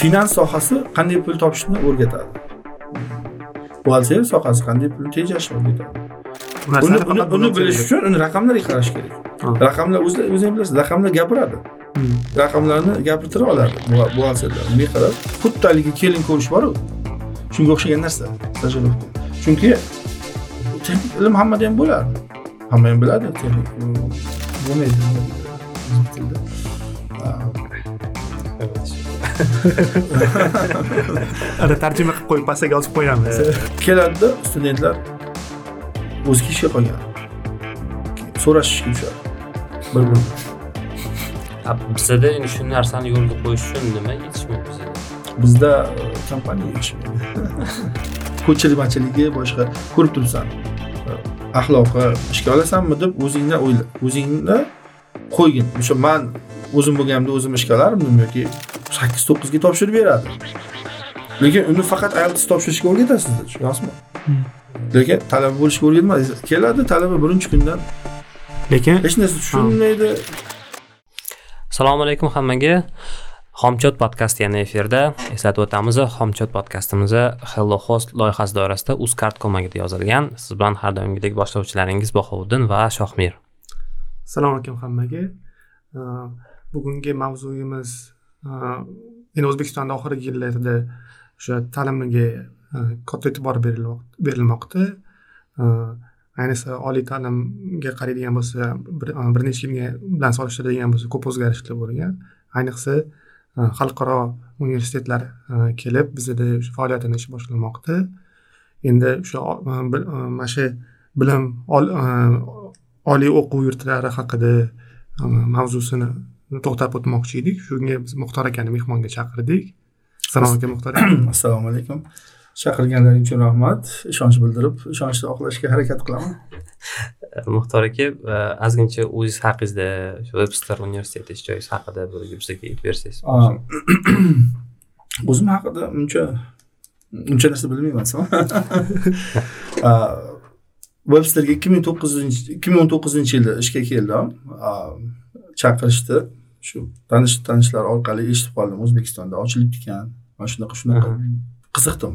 finans sohasi qanday pul topishni o'rgatadi? Buxgalteriya sohasi qanday pul tejashni o'rgatadi? Uni uni bilish uchun uni raqamlarga qarash kerak. Raqamlar o'zing bilasiz raqamlar gapiradi. Hmm. raqamlarni gapirtira oladi buxgalterlar bunga qarab xuddi haligi kelin ko'rish boru. Shunga o'xshagan narsa stajirovka chunki texnik ilm hammada ham bo'ladi hamma ham biladi texnik bo'lmaydi ana tarjima qilib qo'yib pastaga yozib qo'yamiz. Keladida studentlar o'ziga ishga qolgan so'rashishga tushadi bir birini bizada endi shu narsani yo'lga qo'yish uchun nima yetishmayapti bizada? Bizda e, kompaniya yetishmaydi ko'chirmachiligi boshqa. Ko'rib turibsan axloqi ishga olasanmi deb o'zingdan o'yla o'zingni qo'ygin. O'sha man o'zim bo'lganimda o'zim ishga olardim yoki sakkiz to'qqizga topshirib beradi. Lekin uni faqat ielts topshirishga o'rgatasiz tushunyapsizmi hmm. lekin talaba bo'lishga o'rgatmaysiz keladi talaba birinchi kundan. Lekin hech narsa tushunmaydi. Assalomu alaykum hammaga. Xomchot podkasti yana efirda. Eslatib o'tamiz xomchot podkastimiz hello host loyihasi doirasida uzcard ko'magida yozilgan. Siz bilan har doimgidek boshlovchilaringiz bahovuddin va shohmir assalomu alaykum hammaga. Bugungi mavzuyimiz e, endi o'zbekistonda oxirgi yillarda o'sha ta'limga e, katta e'tibor berilmoqda. Ayniqsa oliy ta'limga qaraydigan bo'lsa e, bir necha yilga bilan solishtiradigan bo'lsa ko'p o'zgarishlar bo'lgan. Ayniqsa xalqaro universitetlar kelib bizada faoliyatini ish boshlamoqda. Endi o'sha mana shu bilim oliy o'quv yurtlari haqida mavzusini to'xtab o'tmoqchi edik. Shunga biz muxtor akani mehmonga chaqirdik. Assalomu alaykum muxtor aka. Assalomu alaykum. Chaqirganlaring uchun rahmat. Ishonch bildirib ishonchni oqlashga harakat qilaman. Muxtor aka e, ozgincha o'zingiz haqingizda shu webster universiteti ish joyingiz haqida bizga aytib bersangiz. O'zim haqida uncha uncha narsa bilmayman websterga ikki ming to'qqizinchi ikki ming o'n to'qqizinchi yilda ishga keldim chaqirishdi. Shu tanish tanishlar orqali eshitib qoldim. O'zbekistonda ochilibdi ekan mana shunaqa shunaqa. Qiziqdim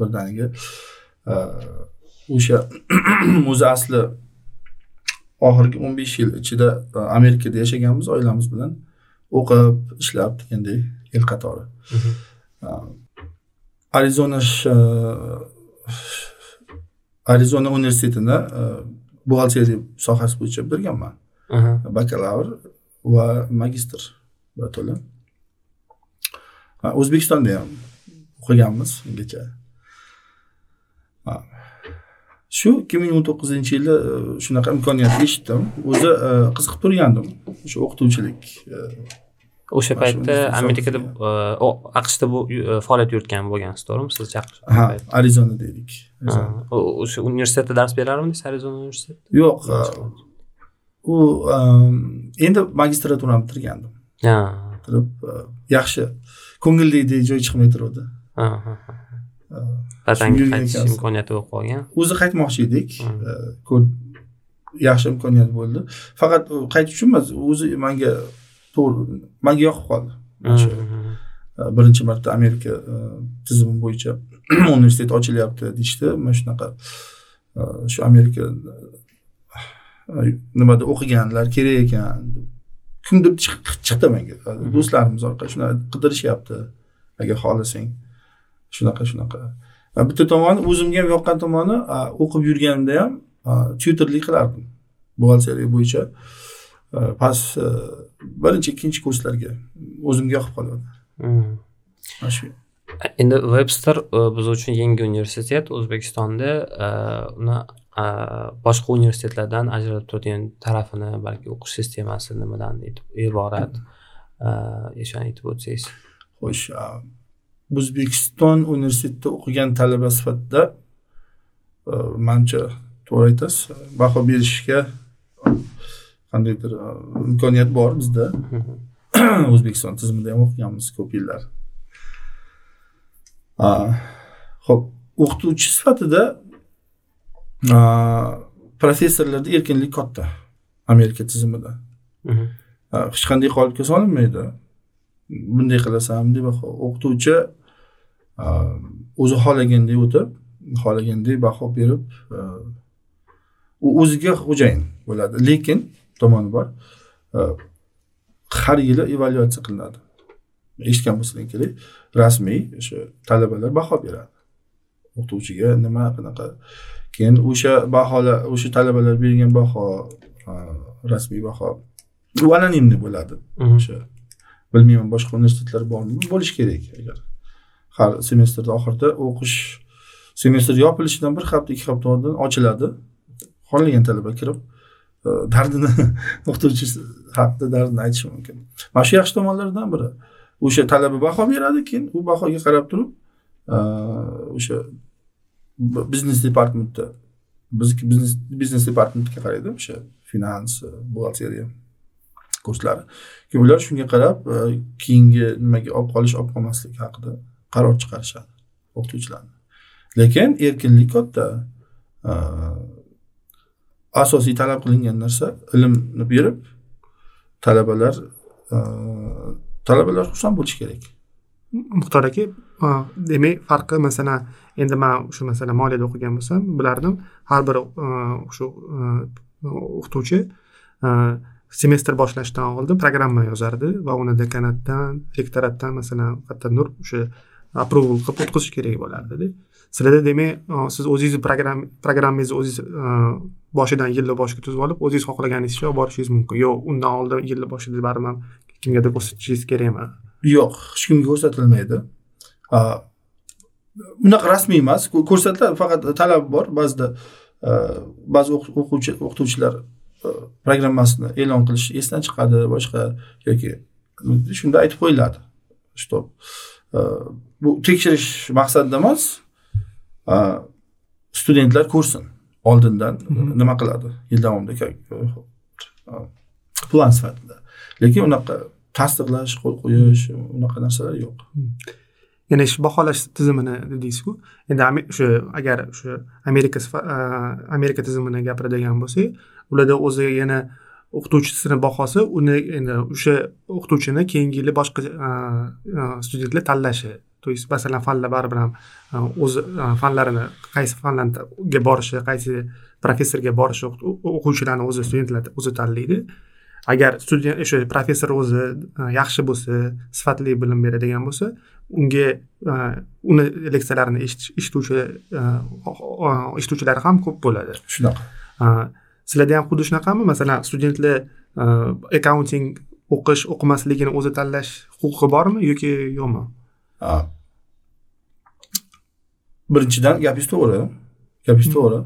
birdaniga. O'sha o'zi asli oxirgi o'n besh yil ichida amerikada yashaganmiz oilamiz bilan o'qib ishlab degandek yil qatori. Arizona arizona universitetini buxgalteriya sohasi bo'yicha bitirganman bakalavr va magistr birato'la o'zbekistonda ham o'qiganmiz ungacha. Shu ikki ming o'n to'qqizinchi yili e, shunaqa imkoniyat eshitdim. O'zi e, qiziqib turgandim o'sha o'qituvchilik e, o'sha paytda amerikada aqshda bu faoliyat yuritgan bo'lgansiz to'g'rimi sizni chaqirish ha arizonada edik o'sha universitetda dars berarmidingiz arizona universitetida? Yo'q u endi magistraturani bitirgandim bitirib e, yaxshi ko'ngildagidek joy chiqmay turuvdi. Vatanga qaytish imkoniyati bo'lib qolgan. o'zi qaytmoqchi edik. E, yaxshi imkoniyat bo'ldi. Faqat qaytish uchun emas o'zi manga to'g'ri manga yoqib qoldi. Birinchi marta amerika tizimi bo'yicha universitet ochilyapti deyishdi. Mana shunaqa shu amerika nimada o'qiganlar kerak ekan. Kimdir chiqdi menga. Do'stlarimiz orqali shunaqa qidirishyapti agar xohlasang. Shunaqa shunaqa. Bitta tomoni o'zimga ham yoqqan tomoni o'qib yurganimda ham tyutorlik qilardim. Buxgalteriya bo'yicha past birinchi ikkinchi kurslarga o'zimga yoqib qoladi mana shu. Endi webster biz uchun yangi universitet o'zbekistonda uni boshqa universitetlardan ajralib turadigan tarafini balki o'qish sistemasi nimadan iborat o'shani aytib o'tsangiz. Xo'sh o'zbekiston universitetida o'qigan talaba sifatida manimcha to'g'ri aytasiz. Baho berishga qandaydir imkoniyat bor bizda. O'zbekiston tizimida ham o'qiganmiz ko'p yillar. Ho'p o'qituvchi sifatida professorlarda erkinlik katta amerika tizimida. Hech qanday qolipga solinmaydi bunday qilasan baho o'qituvchi o'zi xohlaganday o'tib xohlaganday baho berib u o'ziga xo'jayin bo'ladi. Lekin tomoni bor. Har yili evalyuatsiya qilinadi. Eshitgan bo'lsalaring kerak rasmiy o'sha talabalar baho beradi. O'qituvchiga nima qanaqa. Keyin o'sha baholar o'sha talabalar bergan baho rasmiy baho u anonimniy bo'ladi o'sha bilmayman boshqa universitetlar bormi bo'lishi kerak agar. Har semestrni oxirida o'qish semestr yopilishidan bir hafta ikki hafta oldin ochiladi. Xohlagan talaba kirib Э, dardini o'qituvchi haqida dardini aytishi mumkin. Mana shu yaxshi tomonlaridan biri. O'sha talaba baho beradi keyin u bahoga qarab turib e, o'sha biznes departamentda bizniki biznes biznes departamentga qaraydi o'sha finans buxgalteriya kurslari. Keyin ular shunga qarab e, keyingi nimaga olib qolish olib qolmaslik haqida qaror chiqarishadi o'qituvchilarni. Lekin erkinlik katta. E, asosiy talab qilingan narsa ilmni berib talabalar e, talabalar xursand bo'lishi kerak. Muxtor aka e, demak farqi masalan endi man o'sha masalan moliyada o'qigan bo'lsam bilardim har bir e, shu o'qituvchi semestr boshlashdan oldin programma yozardi va uni dekanatdan rektoratdan masalan nur o'sha approval qilib o'tkazish kerak bo'lardida. Sizlarda demak e, siz o'zingizni programmangizni o'zingiz e, boshidan yilni boshiga tuzib olib o'zingiz xohlaganingizcha olib borishingiz mumkin. Yo'q undan oldin yilni boshida baribir kimgadir ko'rsatishingiz kerakmi? Yo'q hech kimga ko'rsatilmaydi. Bunaqa rasmiy emas. Ko'rsatiladi faqat talab bor. Ba'zida e, ba'zi o'quvchi o'qituvchilar programmasini e'lon qilish esdan chiqadi boshqa yoki shunda aytib qo'yiladi. Что bu tekshirish maqsadida emas. Studentlar ko'rsin. Oldindan nima qiladi? Yil davomida plan sifatida. Lekin unaqa tasdiqlash qo'l qo'yish unaqa narsalar yo'q. Yana shu baholash tizimini deysizku? Endi o'sha agar o'sha amerika amerika tizimini gapiradigan bo'lsak ularda o'zi yana o'qituvchisini bahosi uni endi o'sha o'qituvchini keyingi yili boshqa studentlar tanlashi то есть masalan fanlar baribir ham o'zi fanlarini qaysi fanlarga borishi qaysi professorga borishi o'quvchilarni o'zi studentlar o'zi tanlaydi agar student o'sha professor o'zi yaxshi bo'lsa sifatli bilim beradigan bo'lsa unga uni leksiyalarini eshituvchi eshituvchilar ham ko'p bo'ladi shunaqa sizlarda ham xuddi shunaqami masalan studentlar accounting o'qish o'qimasligini o'zi tanlash huquqi bormi yoki yo'qmi birinchidan gapingiz to'g'ri. Gapingiz to'g'ri.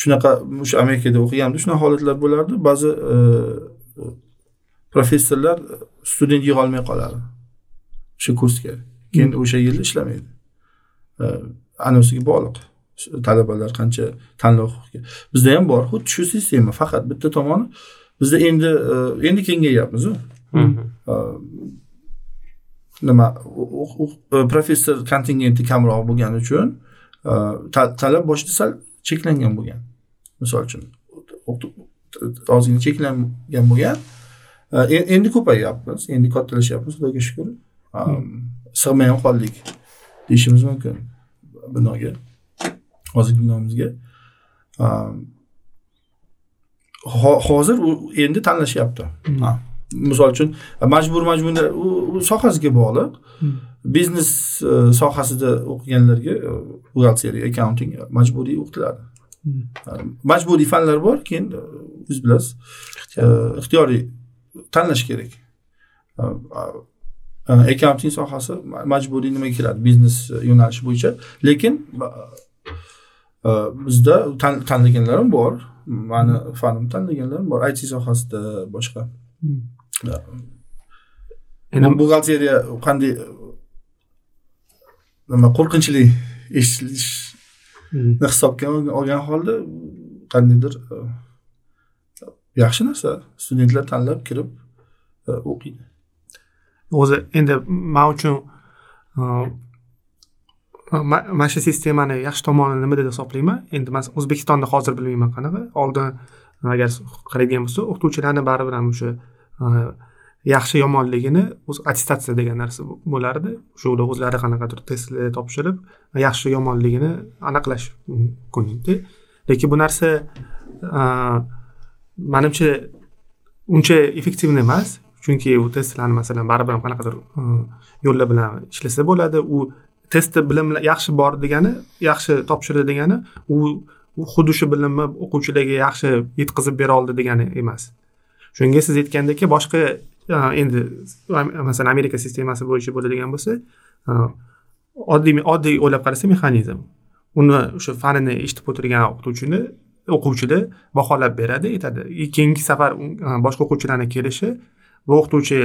Shunaqa o'sha amerikada o'qiganimda shunaqa holatlar bo'lardi. Ba'zi e, professorlar student yig'olmay qoladi o'sha kursga. Keyin o'sha yili ishlamaydi. Anosiga bog'liq talabalar qancha tanlov bizda ham bor xuddi shu sistema faqat bitta tomoni. Bizda endi e, endi kengayyapmizu nima professor kontingenti kamroq bo'lgani uchun talab boshida sal cheklangan bo'lgan. Misol uchun ozgina cheklangan bo'lgan. Endi ko'payyapmiz endi kattalashyapmiz xudoga shukur sig'may ham qoldik deyishimiz mumkin binoga hozirgi binomizga. Hozir u endi tanlashyapti. Hmm. Misol uchun majbur majburlar u sohasiga bog'liq. Hmm. biznes e, sohasida o'qiganlarga e, buxgalteriya accounting majburiy o'qitiladi hmm. majburiy fanlar bor keyin e, o'zingiz bilasiz ixtiyoriy. tanlash kerak. Accounting sohasi majburiy nimaga kiradi biznes yo'nalishi bo'yicha. Lekin bizda tanlaganlarim bor. Mani fanimni tanlaganlarim bor. It sohasida boshqa endi buxgalteriya qanday nima qo'rqinchli eshitishni hmm. hisobga olgan holda qandaydir yaxshi narsa studentlar tanlab kirib o'qiydi o'zi endi man uchun mana shu sistemani yaxshi tomoni nima deb hisoblayman endi man o'zbekistonda hozir bilmayman qanaqa oldin agar qaraydigan bo'lsa o'qituvchilarni baribir ham o'sha Э, yaxshi yomonligini o'zi attestatsiya degan narsa bo'lardi. O'sha o'zlari qanaqadir testlar topshirib yaxshi yomonligini aniqlash mumkin lekin bu narsa e, manimcha uncha effektiv emas. Chunki u testlarni masalan baribir ham qanaqadir e, yo'llar bilan ishlasa bo'ladi. U testda bilim yaxshi bor degani yaxshi topshirdi degani u u xuddi shu bilimni o'quvchilarga yaxshi yetkazib bera oldi degani emas. Shunga siz aytgandek boshqa e, endi masalan amerika sistemasi bo'yicha bo'ladigan bo'lsa e, oddiy oddiy o'ylab qarasa mexanizm. Uni o'sha fanini eshitib o'tirgan o'qituvchini o'quvchida baholab beradi aytadi. Keyingi safar e, boshqa o'quvchilarni kelishi bu o'qituvchi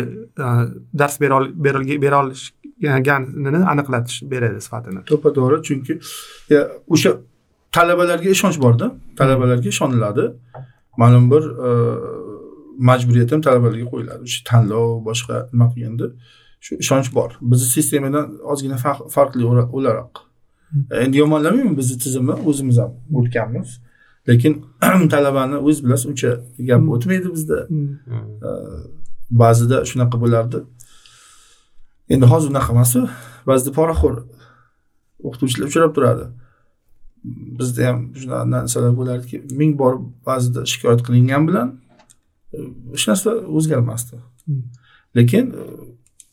dars bera olishganini aniqlatish beradi sifatini. To'ppa to'g'ri. Chunki o'sha talabalarga ishonch borda. Talabalarga ishoniladi. Ma'lum bir majburiyat ham talabalarga qo'yiladi. O'sha tanlov boshqa nima qilganda shu ishonch bor. Bizni sistemadan ozgina farqli o'laroq. Endi yomonlamayman bizni tizimni o'zimiz ham o'tganmiz. Lekin talabani o'zi bilasiz uncha gap hmm. o'tmaydi bizda. Hmm. ba'zida shunaqa bo'lardi. Endi hozir unaqa emasu. Ba'zida poraxo'r o'qituvchilar uchrab turadi. Bizda ham shunaqa narsalar bo'lardiki ming bor ba'zida shikoyat qilingan bilan hech narsa o'zgarmasdi. Hmm. lekin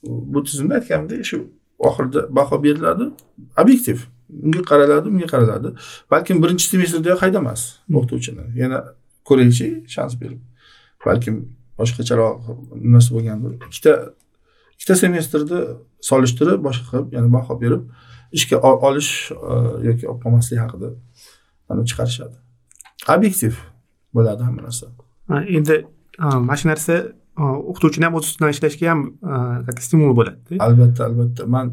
bu tizimda aytganimdek shu oxirida baho beriladi obyektiv. Unga qaraladi unga qaraladi. Balkim birinchi semestrdayoq haydamas o'qituvchini. Yana ko'raychi shans berib. Balkim boshqacharoq nimasi bo'lgandir. Ikkita ikkita semestrni solishtirib boshqa qilib yana baho berib ishga olish e, yoki olib qolmaslik haqida chiqarishadi. Obyektiv bo'ladi hamma narsa. Endi mana shu narsa o'qituvchini ham o'z ustidan ishlashga ham stimul bo'ladi albatta albatta. Man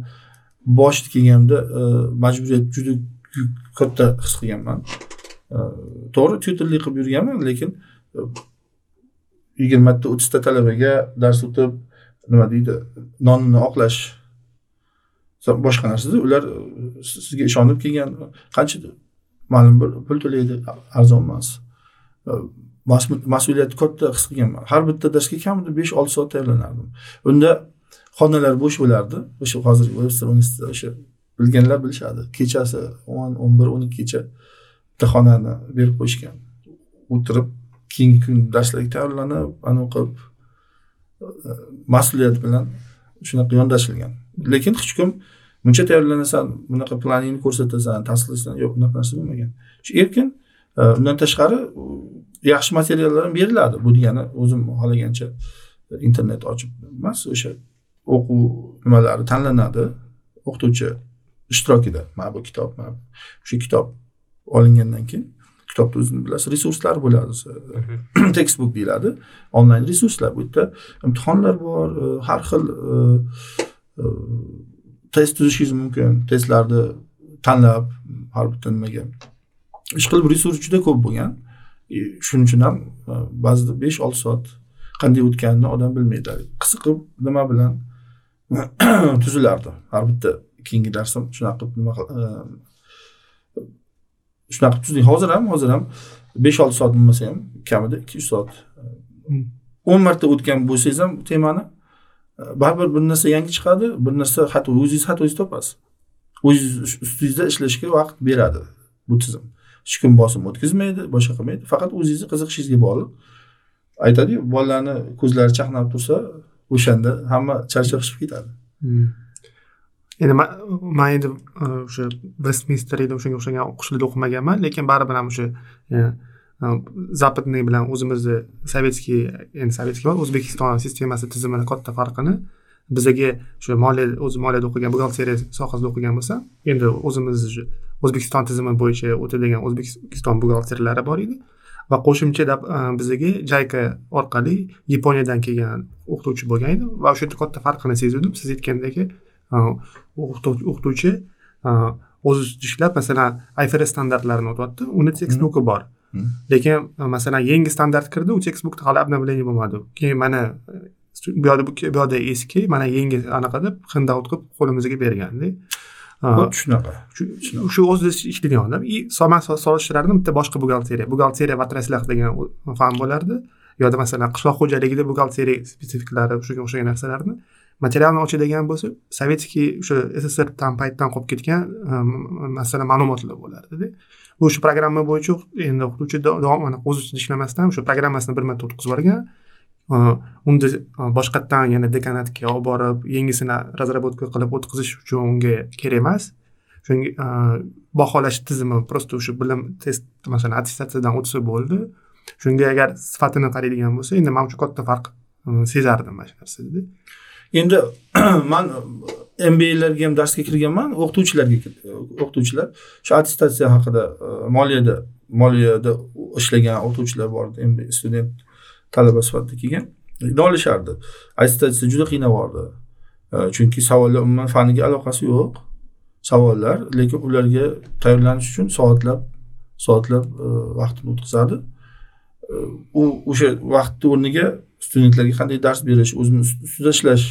boshida kelganimda majburiyat juda katta his qilganman. To'g'ri tyutorlik qilib yurganman lekin yigirmata o'ttizta talabaga dars o'tib nima deydi nonni oqlash boshqa narsada ular sizga ishonib kelgan qancha ma'lum bir pul to'laydi arzon emas. Mas'uliyatni katta his qilganman har bitta darsga kamida besh olti soat tayyorlanardim. Unda xonalar bo'sh bo'lardi. O'sha hozir webster universitetida o'sha bilganlar bilishadi. Kechasi o'n o'n bir o'n ikkigacha bitta xonani berib qo'yishgan. O'tirib keyingi kun darslarga tayyorlanib anavi qilib mas'uliyat bilan shunaqa yondashilgan. Lekin hech kim buncha tayyorlanasan bunaqa planingni ko'rsatasan tasdiqlaysan yo'q unaqa narsa bo'lmagan. Shu erkin e, undan tashqari yaxshi materiallar ham beriladi. Bu degani o'zim xohlagancha internet ochib emas o'sha o'quv nimalari tanlanadi. O'qituvchi ishtirokida mana bu kitob mana o'sha kitob olingandan keyin kitobni o'zini bilasiz resurslar bo'ladi. Textbook deyiladi onlayn resurslar. Bu yerda imtihonlar bor e, har xil e, e, test tuzishingiz mumkin testlarni tanlab har bitta nimaga. Ish qilib resurs juda ko'p bo'lgan shuning uchun ham e, ba'zida besh olti soat qanday o'tganini odam bilmaydi. Qiziqib nima bilan tuzilardi. Har bitta keyingi darsim shunaqa qilib nima e, shunaqa qilib tuzdik hozir ham hozir ham besh olti soat bo'lmasa ham kamida ikki uch soat hmm. o'n marta o'tgan bo'lsangiz ham temani baribir bir narsa yangi chiqadi bir narsa xato o'zingiz hatto o'zingiz topasiz. O'zingiz ustingizda ishlashga vaqt beradi bu tizim. Hech kim bosim o'tkazmaydi boshqa qilmaydi. Faqat o'zingizni qiziqishingizga bog'liq aytadiku bolalarni ko'zlari chaqnab tursa o'shanda hamma charchab chiqib ketadi. Hmm. Endi man endi e, o'sha vestminsterda o'shanga o'xshagan o'qishlarda o'qimaganman lekin baribir ham o'sha e, e, западный bilan o'zimizni sovetskiy endi sovetskiy emas o'zbekiston sistemasi tizimini katta farqini bizaga o'sha moliya o'zi moliyada o'qigan buxgalteriya sohasida o'qigan bo'lsam endi o'zimizni o'zbekiston tizimi bo'yicha o'tadigan o'zbekiston buxgalterlari bor edi. Va qo'shimcha bizaga jayka orqali yaponiyadan kelgan o'qituvchi bo'lgan edi. Va o'sha yerda katta farqini sezdim. Siz aytgandek o'qituvchi o'zi ishlab masalan ifrs standartlarini o'tyapti. Uni tekstbuki bor. Lekin masalan yangi standart kirdi u tekstbukda hali обновление bo'lmadi. Keyin mana bu yoqda bu yoqda eski mana yangi anaqa deb handout qilib qo'limizga berganda xuddi shunaqa shu o'zi ishlaydigan odam. И man solishtirardim bitta boshqa buxgalteriya. Buxgalteriya va отраслях degan fan bo'lardi. Yoda masalan qishloq xo'jaligida buxgalteriya spesifiklari shunga o'xshagan narsalarni. Materialni ochadigan bo'lsa sovetskiy o'sha sssr paytdan qolib ketgan masalan ma'lumotlar bo'lardida bu shu programma bo'yicha endi o'qituvchi o'z ustida ishlamasdan o'sha programmasini bir marta o'tkazib yuborgan Э, unda э, boshqatdan yana dekanatga olib borib yangisini разработка qilib o'tkazish uchun unga kerak emas. Shunga e, baholash tizimi просто o'sha bilim test masalan attestatsiyadan o'tsa bo'ldi. Shunga agar sifatini qaraydigan bo'lsa endi man uchun katta farq e, sezardim mana shu narsada endi man e, mbalarga ham darsga kirganman o'qituvchilarga o'qituvchilar. Shu attestatsiya haqida moliyada moliyada ishlagan o'qituvchilar bor edi mba student talaba sifatida kelgan nolishardi attestatsiya juda qiynab yubordi chunki savollar umuman faniga aloqasi yo'q. Savollar lekin ularga tayyorlanish uchun soatlab soatlab e, vaqtini o'tkazadi. E, u o'sha vaqtni o'rniga studentlarga qanday dars berish o'zini ustida ishlash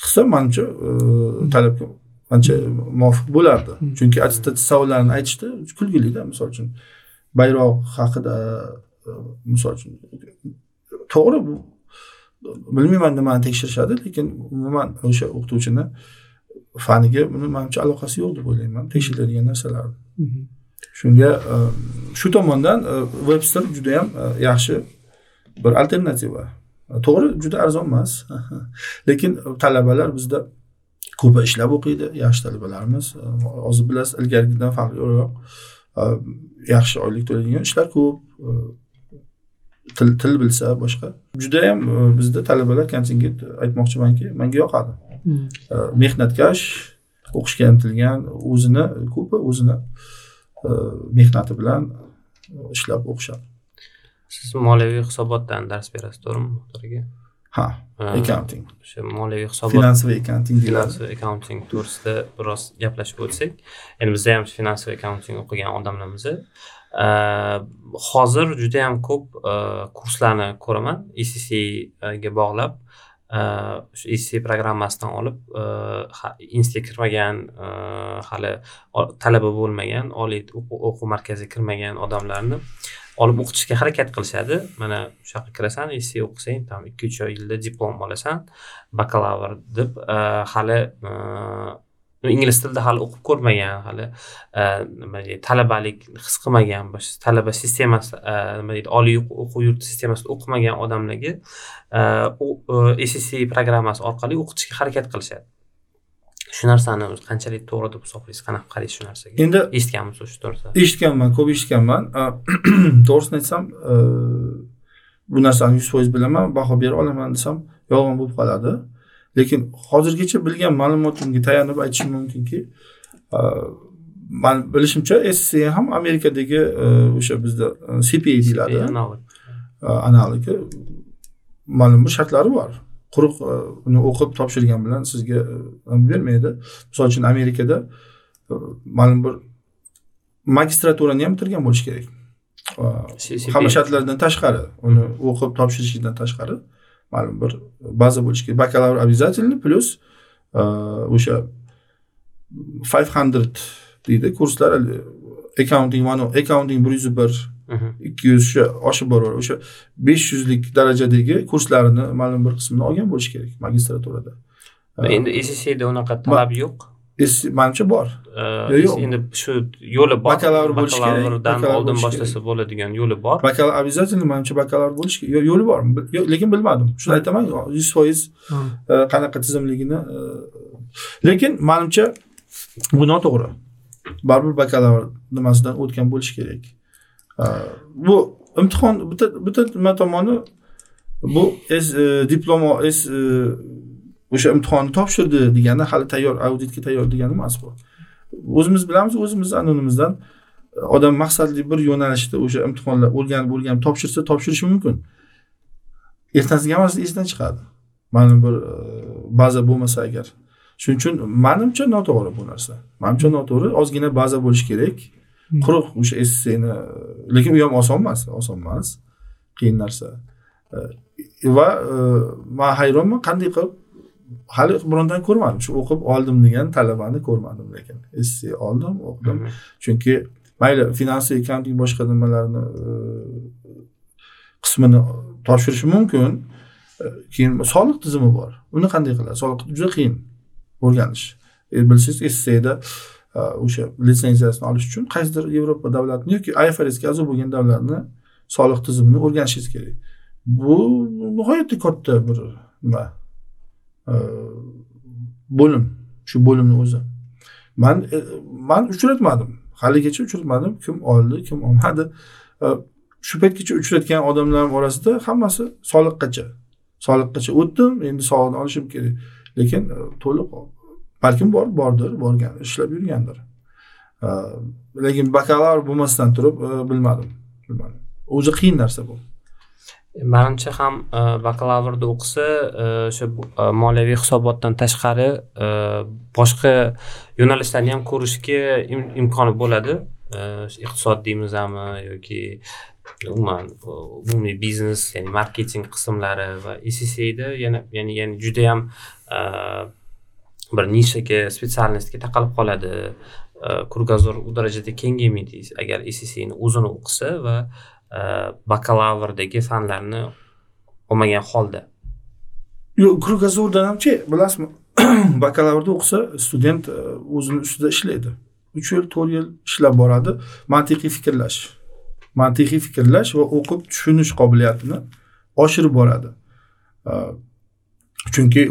qilsa manimcha e, talabga ancha muvofiq bo'lardi. Hmm. chunki attestatsiya savollarini aytishda kulgilida misol uchun bayroq haqida misol uchun to'g'ri bu. Bilmayman nimani tekshirishadi lekin umuman o'sha o'qituvchini faniga buni manimcha aloqasi yo'q deb o'ylayman tekshiriladigan narsalarni. Mhm. shunga e, shu tomondan e, webster judayam e, yaxshi bir alternativa to'g'ri juda arzon emas. Lekin talabalar bizda ko'pi ishlab o'qiydi yaxshi talabalarimiz hozir bilasiz ilgarigidan farqliroq yaxshi oylik to'laydigan ishlar ko'p til til bilsa boshqa. Judayam bizda talabalar kontingent aytmoqchimanki manga yoqadi. Hmm. mehnatkash o'qishga intilgan o'zini ko'pi o'zini e, mehnati bilan ishlab o'qishadi. Siz moliyaviy hisobotdan dars berasiz to'g'rimi muxtor aka ha accounting. o'sha moliyaviy hisobot finansoviy accounting finansoviy accounting to'g'risida biroz gaplashib o'tsak. Endi bizda ham finansoviy accounting o'qigan odamlarmiz hozir juda yam ko'p kurslarni ko'raman ecga bog'lab. Shu ec programmasidan olib institutga kirmagan hali talaba bo'lmagan oliy o'quv markaziga kirmagan odamlarni olib o'qitishga harakat qilishadi. Mana shu yoqqa kirasan ec o'qisang там ikki uch yilda diplom olasan bakalavr deb hali ingliz tilida hali o'qib ko'rmagan hali e, nima deydi talabalik his qilmagan talaba sistemasi e, nima deydi oliy o'quv yurti sistemasida o'qimagan odamlarga ecc programmasi orqali o'qitishga harakat qilishadi. Shu narsani qanchalik to'g'ri deb hisoblaysiz? Qanaqa qaraysiz shu narsaga? Endi eshitganmisiz shu to'g'risida eshitganman ko'p eshitganman. To'g'risini aytsam bu narsani yuz foiz bilaman baho bera olaman desam yolg'on bo'lib qoladi lekin hozirgacha bilgan ma'lumotimga tayanib aytishim mumkinki man bilishimcha sca ham amerikadagi o'sha bizda cpa deyiladi. Analigi ma'lum bir shartlari bor. Quruq uni o'qib topshirgan bilan sizga bermaydi. Misol uchun amerikada ma'lum bir magistraturani ham bitirgan bo'lishi kerak. Hamma shartlardan tashqari uni o'qib topshirishlikdan tashqari ma'lum bir baza bo'lishi kerak. Bakalavr обязательно plyus o'sha five hundred deydi. Kurslar accounting mana accounting bir yuz bir ikki yuz shu oshib boraveradi o'sha besh yuzlik darajadagi kurslarini ma'lum bir qismini olgan bo'lishi kerak magistraturada. Endi ssda unaqa talab yo'q manimcha bor. Yo'q endi shu yo'li bor. Bakalavr bo'lishi kerak oldin boshlasa bo'ladigan yo'li bor. Bakalavr обязательно manimcha bakalavr bo'lishi kerak. Yo'li bor. Lekin bilmadim. Shuni aytaman yuz foiz e, qanaqa tizimligini e, lekin manimcha bu noto'g'ri. Baribir bakalavr nimasidan o'tgan bo'lishi kerak. Bu imtihon bitta bitta nima tomoni bu diplom o'sha imtihonni topshirdi degani hali tayyor auditga tayyor degani emas bu. O'zimiz bilamiz o'zimiz anonimizdan e, odam maqsadli bir yo'nalishda o'sha imtihonlar o'rganib o'rganib topshirsa topshirishi mumkin. Ertasiga hammasi esdan chiqadi. Ma'lum bir e, baza bo'lmasa agar. Shuning uchun manimcha noto'g'ri bu narsa. Manimcha noto'g'ri ozgina baza bo'lishi kerak. Hmm. quruq o'sha esseni lekin u ham oson emas oson emas. Qiyin narsa. E, va man hayronman qanday qilib hali birontadan ko'rmadim. Shu o'qib oldim degan talabani ko'rmadim lekin esse oldim o'qidim chunki mayli finansiy accounting boshqa nimalarni e, qismini topshirishi mumkin. Keyin soliq tizimi bor. Uni qanday qiladi? Soliq juda qiyin o'rganish. E, bilsangiz ssda o'sha litsenziyasini olish uchun qaysidir yevropa davlatini yoki ifrsga a'zo bo'lgan davlatni soliq tizimini o'rganishingiz kerak. Bu nihoyatda katta bir nima bo'lim shu bo'limni o'zi. Man e, man uchratmadim. Haligacha uchratmadim. Kim oldi kim olmadi. Shu paytgacha uchratgan odamlarim orasida hammasi soliqqacha soliqqacha o'tdim endi sog'liqni olishim kerak. Lekin e, to'liq balkim bor bordir borgan ishlab yurgandir. Lekin bakalavr bo'lmasdan turib e, bilmadim bilmadim. O'zi qiyin narsa bu. Manimcha ham e, bakalavrda o'qisa e, o'sha e, moliyaviy hisobotdan tashqari boshqa yo'nalishlarni ham ko'rishga imkoni bo'ladi. Iqtisod deymizmi yoki umuman umumiy biznes ya'ni marketing qismlari va ssda yana ya'ni ya'ni judayam bir nishaga специальностьga taqalib qoladi. Kurgazor u darajada kengaymaydi. Agar ssni o'zini o'qisa va bakalavrdagi fanlarni olmagan holda yo'q kruгозорdan hamchi bilasizmi bakalavrda o'qisa student o'zini ustida ishlaydi. Uch yil to'rt yil ishlab boradi. Mantiqiy fikrlash. Mantiqiy fikrlash va o'qib tushunish qobiliyatini oshirib boradi. Э, chunki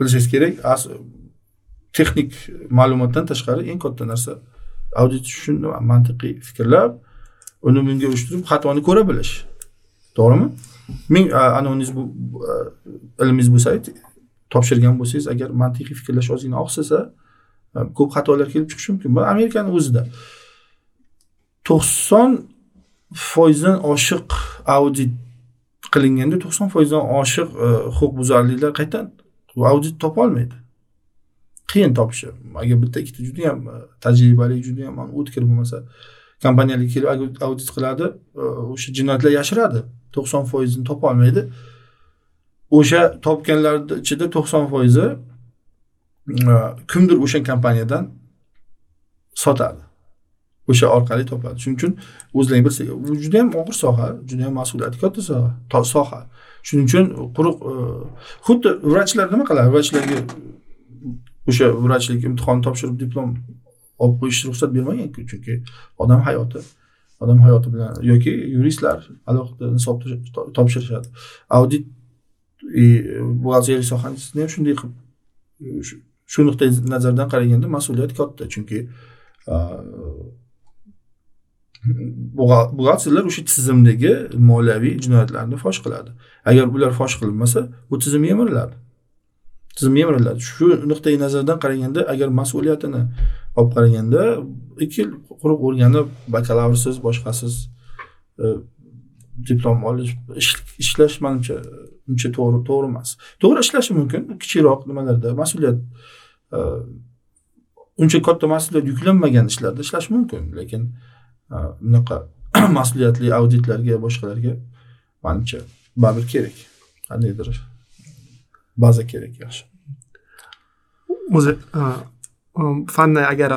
bilishingiz kerak texnik ma'lumotdan tashqari eng katta narsa audit tushunib mantiqiy fikrlab uni bunga uyushtirib xatoni ko'ra bilish. To'g'rimi? Ming anavingiz bu ilmingiz bo'lsa topshirgan bo'lsangiz agar mantiqiy fikrlash ozgina oqsasa ko'p xatolar kelib chiqishi mumkin. Bu amerikani o'zida. To'qson foizdan oshiq audit qilinganda to'qson foizdan oshiq e, huquqbuzarliklar qaytan audit topolmaydi qiyin topishi. Agar bitta ikkita judayam e, tajribali judayam o'tkir bo'lmasa kompaniyalarga kelib audit qiladi e, o'sha jinoyatlar yashiradi. To'qson foizini topolmaydi o'sha topganlarni ichida to'qson foizi e, kimdir o'sha kompaniyadan sotadi. O'sha orqali topadi. Shuning uchun o'zlaring bilsa bu juda yam og'ir soha juda yam mas'uliyati katta soha soha. Shuning uchun quruq e, xuddi vrachlar nima qiladi? Vrachlarga o'sha vrachlik imtihonni topshirib diplom olib qo'yishni ruxsat bermaganku chunki odam hayoti odam hayoti bilan yoki yuristlar alohida nisob topshirishadi. Audit buxgalteriya sohasini ham shunday qilib shu nuqtai nazardan qaraganda mas'uliyat katta chunki buxgalterlar o'sha tizimdagi moliyaviy jinoyatlarni fosh qiladi. Agar ular fosh qilinmasa bu tizim yemiriladi. Tizimga yemiriladi shu nuqtai nazardan qaraganda agar mas'uliyatini olib qaraganda ikki yil quruq o'rganib bakalavrsiz boshqasiz e, diplom olish ishlash manimcha uncha to'g'ri to'g'ri emas. To'g'ri ishlashi mumkin kichikroq nimalarda mas'uliyat e, uncha katta mas'uliyat yuklanmagan ishlarda ishlash mumkin lekin e, bunaqa mas'uliyatli auditlarga boshqalarga manimcha baribir kerak. Qandaydir. Baza kerak yaxshi. O'zi fanni agar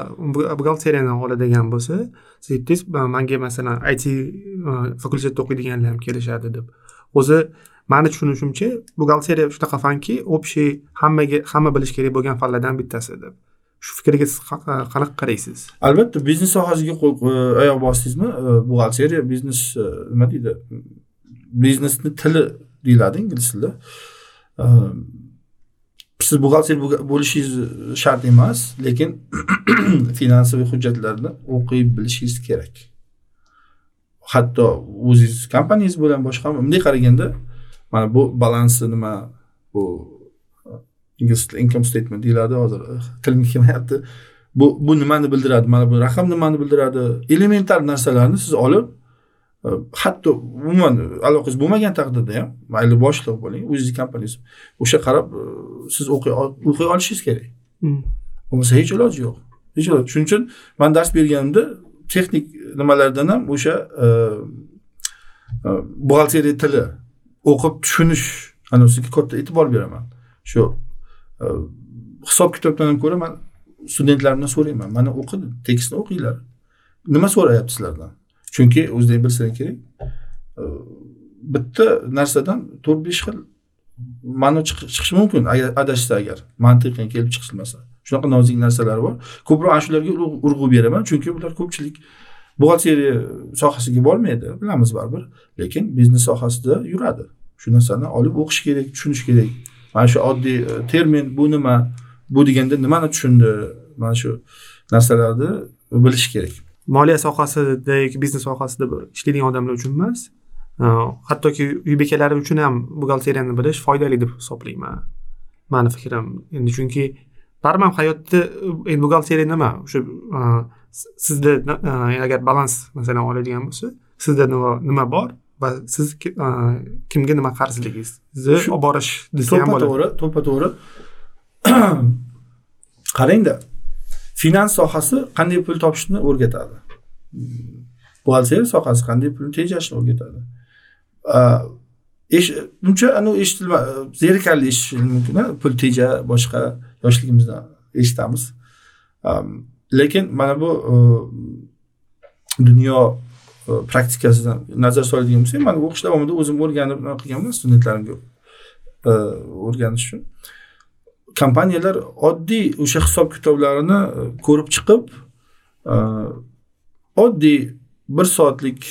buxgalteriyani oladigan bo'lsa siz aytdingiz manga masalan it fakultetda o'qiydiganlar ham kelishadi deb. O'zi mani tushunishimcha buxgalteriya shunaqa fanki общий hammaga hamma bilishi kerak bo'lgan fanlardan bittasi deb. Shu fikrga siz qanaqa qaraysiz albatta biznes sohasiga qo'l oyoq bosdingizmi? Buxgalteriya biznes nima deydi? Biznesni tili deyiladi ingliz tilida Ehm, siz buxgalter bo'lishingiz shart emas lekin finansoviy hujjatlarni o'qiy bilishingiz kerak. Hatto o'zingiz kompaniyangiz bilan boshqa bunday qaraganda mana bu balansi nima? Bu uh, ingliz income statement deyiladi hozir uh, tilim kelmayapti bu bu nimani bildiradi? Mana bu raqam nimani bildiradi? Elementar narsalarni siz olib hatto umuman aloqangiz bo'lmagan taqdirda ham mayli boshliq bo'ling o'zizni kompaniyasi o'sha qarab e, siz o'qiy olishingiz kerak. Hmm. bo'lmasa hech iloji yo'q. Hech iloji shuning uchun man dars berganimda texnik nimalardan ham o'sha e, buxgalteriya tili o'qib tushunish anavisiga katta e'tibor beraman. Shu hisob kitobdan ham ko'ra man studentlarimdan so'rayman. Mana o'qi tekstni o'qinglar. Nima so'rayapti sizlardan chunki o'zlaring bilsanglar kerak. Bitta narsadan to'rt besh xil ma'no chiqishi mumkin. Adashsa agar mantiqan kelib chiqilmasa. Shunaqa nozik narsalar bor. Ko'proq ana shularga urg'u beraman. Chunki bular ko'pchilik buxgalteriya sohasiga bormaydi. Bilamiz baribir. Lekin biznes sohasida yuradi. Shu narsani olib o'qish kerak tushunish kerak. Mana shu oddiy e, termin bu nima? Bu deganda nimani tushundi? Mana shu narsalarni bilish kerak. Moliya sohasidagi biznes sohasida ishlaydigan odamlar uchun emas. Hattoki uy bekalari uchun ham buxgalteriyani bilish foydali deb hisoblayman. Mani fikrim. Endi chunki baribir ham hayotda endi buxgalteriya nima? O'sha sizda agar balans masalan oladigan bo'lsa sizda nima bor va siz kimga nima qarzligingizni olib borish desa ham bo'ladi. to'g'ri to'ppa to'g'ri. Qarangda finans sohasi qanday pul topishni o'rgatadi? Buxgalteriya sohasi qanday pulni tejashni o'rgatadi? Buncha anavi eshitilma zerikarli eshitishi mumkin pul teja boshqa yoshligimizdan eshitamiz. Lekin mana bu e, dunyo e, praktikasidan nazar soladigan bo'lsak mana o'qish davomida o'zim o'rganib qilganman studentlarimga e, o'rganish uchun. Kompaniyalar oddiy o'sha hisob kitoblarini e, ko'rib chiqib e, oddiy bir soatlik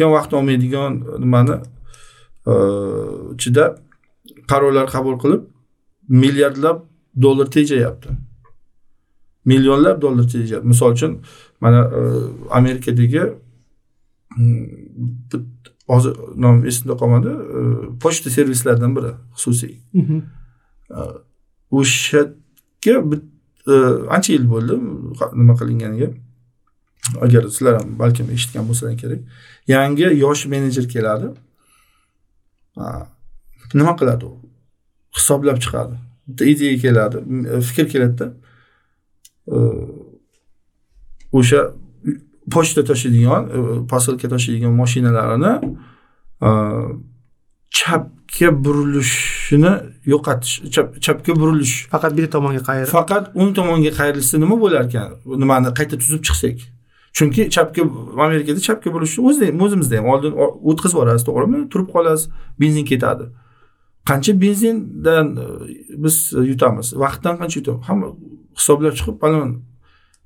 vaqt olmaydigan nimani e, ichida qarorlar qabul qilib milliardlab dollar tejayapti. Millionlab dollar tejayapti. Misol uchun mana amerikadagi mm, hozir nomi esimda qolmadi pochta servislaridan biri xususiy. Mhm. O'shaga e, ancha yil bo'ldi nima qilinganiga. Agar sizlar ham balkim eshitgan bo'lsanglar kerak. Yangi yosh menejer keladi. Nima qiladi u? Hisoblab chiqadi. Bitta ideya keladi e, fikr keladida. E, o'sha pochta tashiydigan posilka tashiydigan mashinalarini chapga burilishini yo'qotish chapga burilish. Faqat bitta tomonga qayrilib faqat o'ng tomonga qayrilsa nima bo'lar ekan nimani qayta tuzib chiqsak? Chunki chapga amerikada chapga burishni o'zida o'zimizda ham. Oldin o'tkazib yuborasiz to'g'rimi? Turib qolasiz benzin ketadi. Qancha benzindan e, biz yutamiz? Vaqtdan qancha yutamiz hamma hisoblab chiqib palon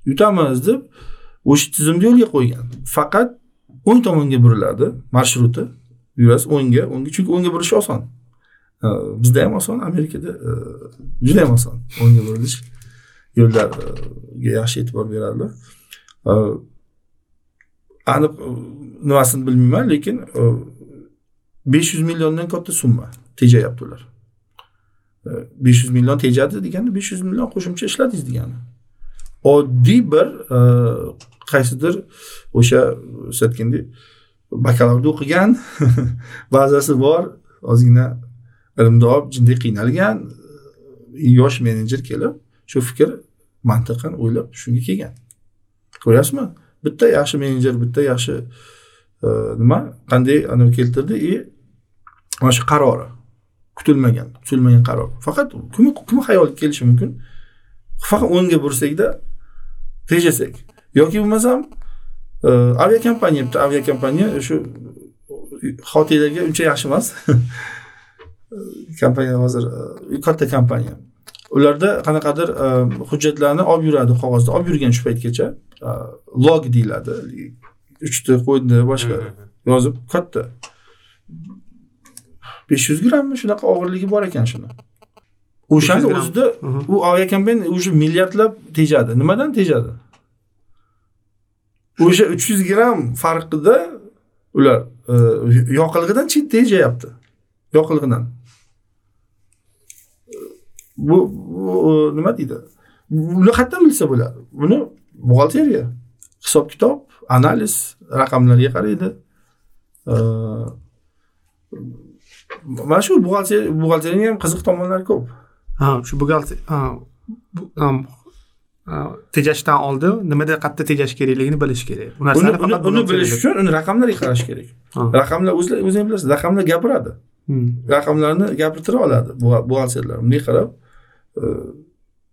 yutamiz deb o'sha tizimni yo'lga qo'ygan. Faqat o'ng tomonga buriladi marshrути yurasiz o'ngga o'ngga chunki o'ngga burish oson. Bizda ham oson amerikada e, juda ham oson o'ngga burilish yo'llarga yaxshi e'tibor beradilar aniq e, nimasini bilmayman lekin e, besh yuz milliondan katta summa tejayapti ular. Besh yuz million tejadi degani besh yuz million qo'shimcha ishladingiz degani oddiy bir e, qaysidir o'sha siz aytgandek bakalavrda o'qigan. Bazasi bor ozgina ilmni olib qiynalgan e, yosh menejer kelib shu fikr mantiqan o'ylab shunga kelgan. Ko'ryapsizmi? Bitta yaxshi menejer bitta yaxshi e, nima? Qanday anavi keltirdi? И mana shu qarori. Kutilmagan kutilmagan qaror. Faqat kim kim xayoliga kelishi mumkin? Faqat o'ngga bursakda tejasak yoki bo'lmasam aviakompaniya bitta aviakompaniya shu xotirlarga uncha yaxshi emas. Kompaniya hozir e, katta kompaniya ularda qanaqadir hujjatlarni olib yuradi qog'ozda. Olib yurgan shu paytgacha log deyiladi. Uchta qo'yni boshqa yozib katta. besh yuz grammmi? Shunaqa og'irligi bor ekan shuni. O'shani o'zida u aviakompaniya уже milliardlab tejadi. Nimadan tejadi o'sha uch yuz gramm farqida ular e, yoqilg'idan chetda tejayapti. Yoqilg'idan. Bu, e, nima deydi? Buni qayerdan bilsa bo'ladi? Buni buxgalteriya hisob kitob analiz raqamlarga qaraydi. E, mana shu buxgalteriyani ham qiziq tomonlari ko'p. Ha shu buxgalter tejashdan oldin nimada qayerda tejash kerakligini bilish kerak u narsani uni bilish uchun uni raqamlarga qarash kerak raqamlar o'zinglar bilasiz raqamlar gapiradi raqamlarni gapirtira oladi buxgalterlar bunday qarab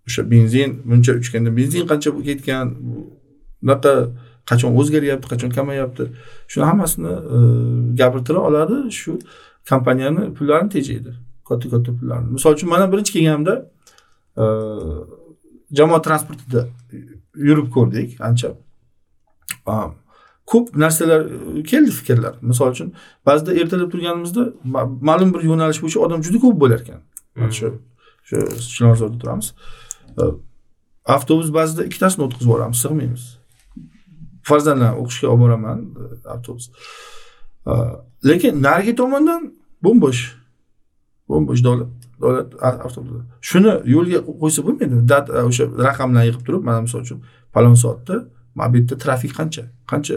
o'sha benzin buncha uchganda benzin qancha ketgan bunaqa qachon o'zgaryapti qachon kamayyapti shuni hammasini gapirtira oladi shu kompaniyani pullarini tejaydi katta katta pullarni misol uchun mana birinchi kelganimda jamoat transportida yurib ko'rdik ancha. Ko'p narsalar keldi fikrlar. Misol uchun ba'zida ertalab turganimizda ma'lum bir yo'nalish bo'yicha odam juda ko'p bo'lar ekan. Mana shu shu chilonzorda turamiz. Avtobus ba'zida ikkitasini o'tkazib yuboramiz sig'maymiz. Farzandlarni o'qishga olib boraman avtobus. Lekin narigi tomondan bo'm bo'sh bo'm bo'sh davlat davlat avtobusi shuni yo'lga qo'ysa bo'lmaydimi o'sha raqamlarni yig'ib turib mana misol uchun falon soatda mana bu yerda trafik qancha? Qancha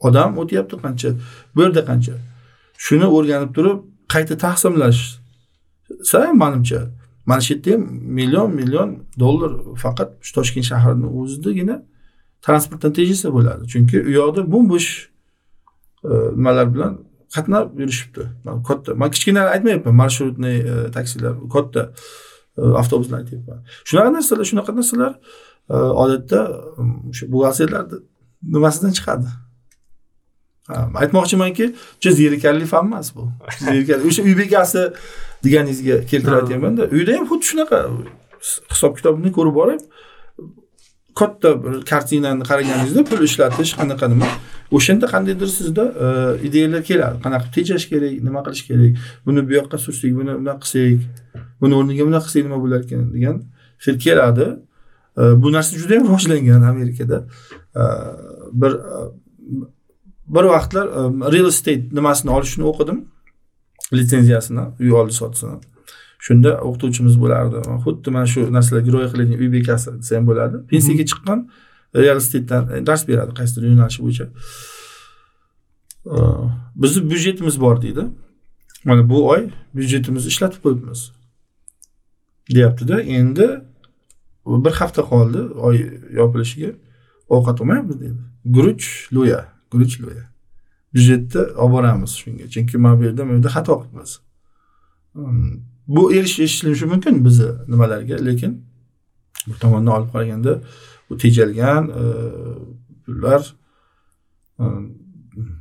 odam o'tyapti? Qancha bu yerda qancha? Shuni o'rganib turib qayta taqsimlashsa manimcha mana shu yerda ham million million dollar faqat shu toshkent shahrini o'zidagina transportdan tejasa bo'ladi. Chunki u yoqda bo'm bo'sh e, nimalar bilan qatnab yurishibdi. Katta. Man kichkina aytmayapman marshrutniy e, taksilar katta e, avtobuslar aytyapman. Shunaqa narsalar shunaqa narsalar e, odatda o'sha buxgalterlarni nimasidan chiqadi? Aytmoqchimanki juda zerikarli fan emas bu. O'sha uy bekasi deganingizga keltirayotganmanda uyda ham xuddi shunaqa hisob kitobni ko'rib borib katta bir kartinani qaraganingizda pul ishlatish qanaqa nima? O'shanda qandaydir sizda e, ideyalar keladi. Qanaqa tejash kerak nima qilish kerak buni bu yoqqa sursak buni bunaqa qilsak buni o'rniga bunaqa qilsak nima bo'larkan degan fikr keladi. E, bu narsa juda yam rivojlangan amerikada. E, bir bir vaqtlar real estate nimasini olishni o'qidim. Litsenziyasini uy oldi sotsini shunda o'qituvchimiz bo'lardi. Xuddi mana shu narsalarga rioya qiladigan uy bekasi desa ham bo'ladi. Pensiyaga chiqqan real estatedan e, dars beradi qaysidir yo'nalish bo'yicha. Bizni byudjetimiz bor deydi. Mana bu oy byudjetimizni ishlatib qo'yibmiz deyaptida. Endi bir hafta qoldi oy yopilishiga. Ovqat olmayapmiz deydi. Guruch lo'ya guruch lo'ya. Byudjetni olib boramiz shunga. Chunki mana bu yerda mana bu yerda xato qilibmiz. Bu erishilishi mumkin bizni nimalarga lekin bir tomondan olib qaraganda bu tejalgan e, pullar e,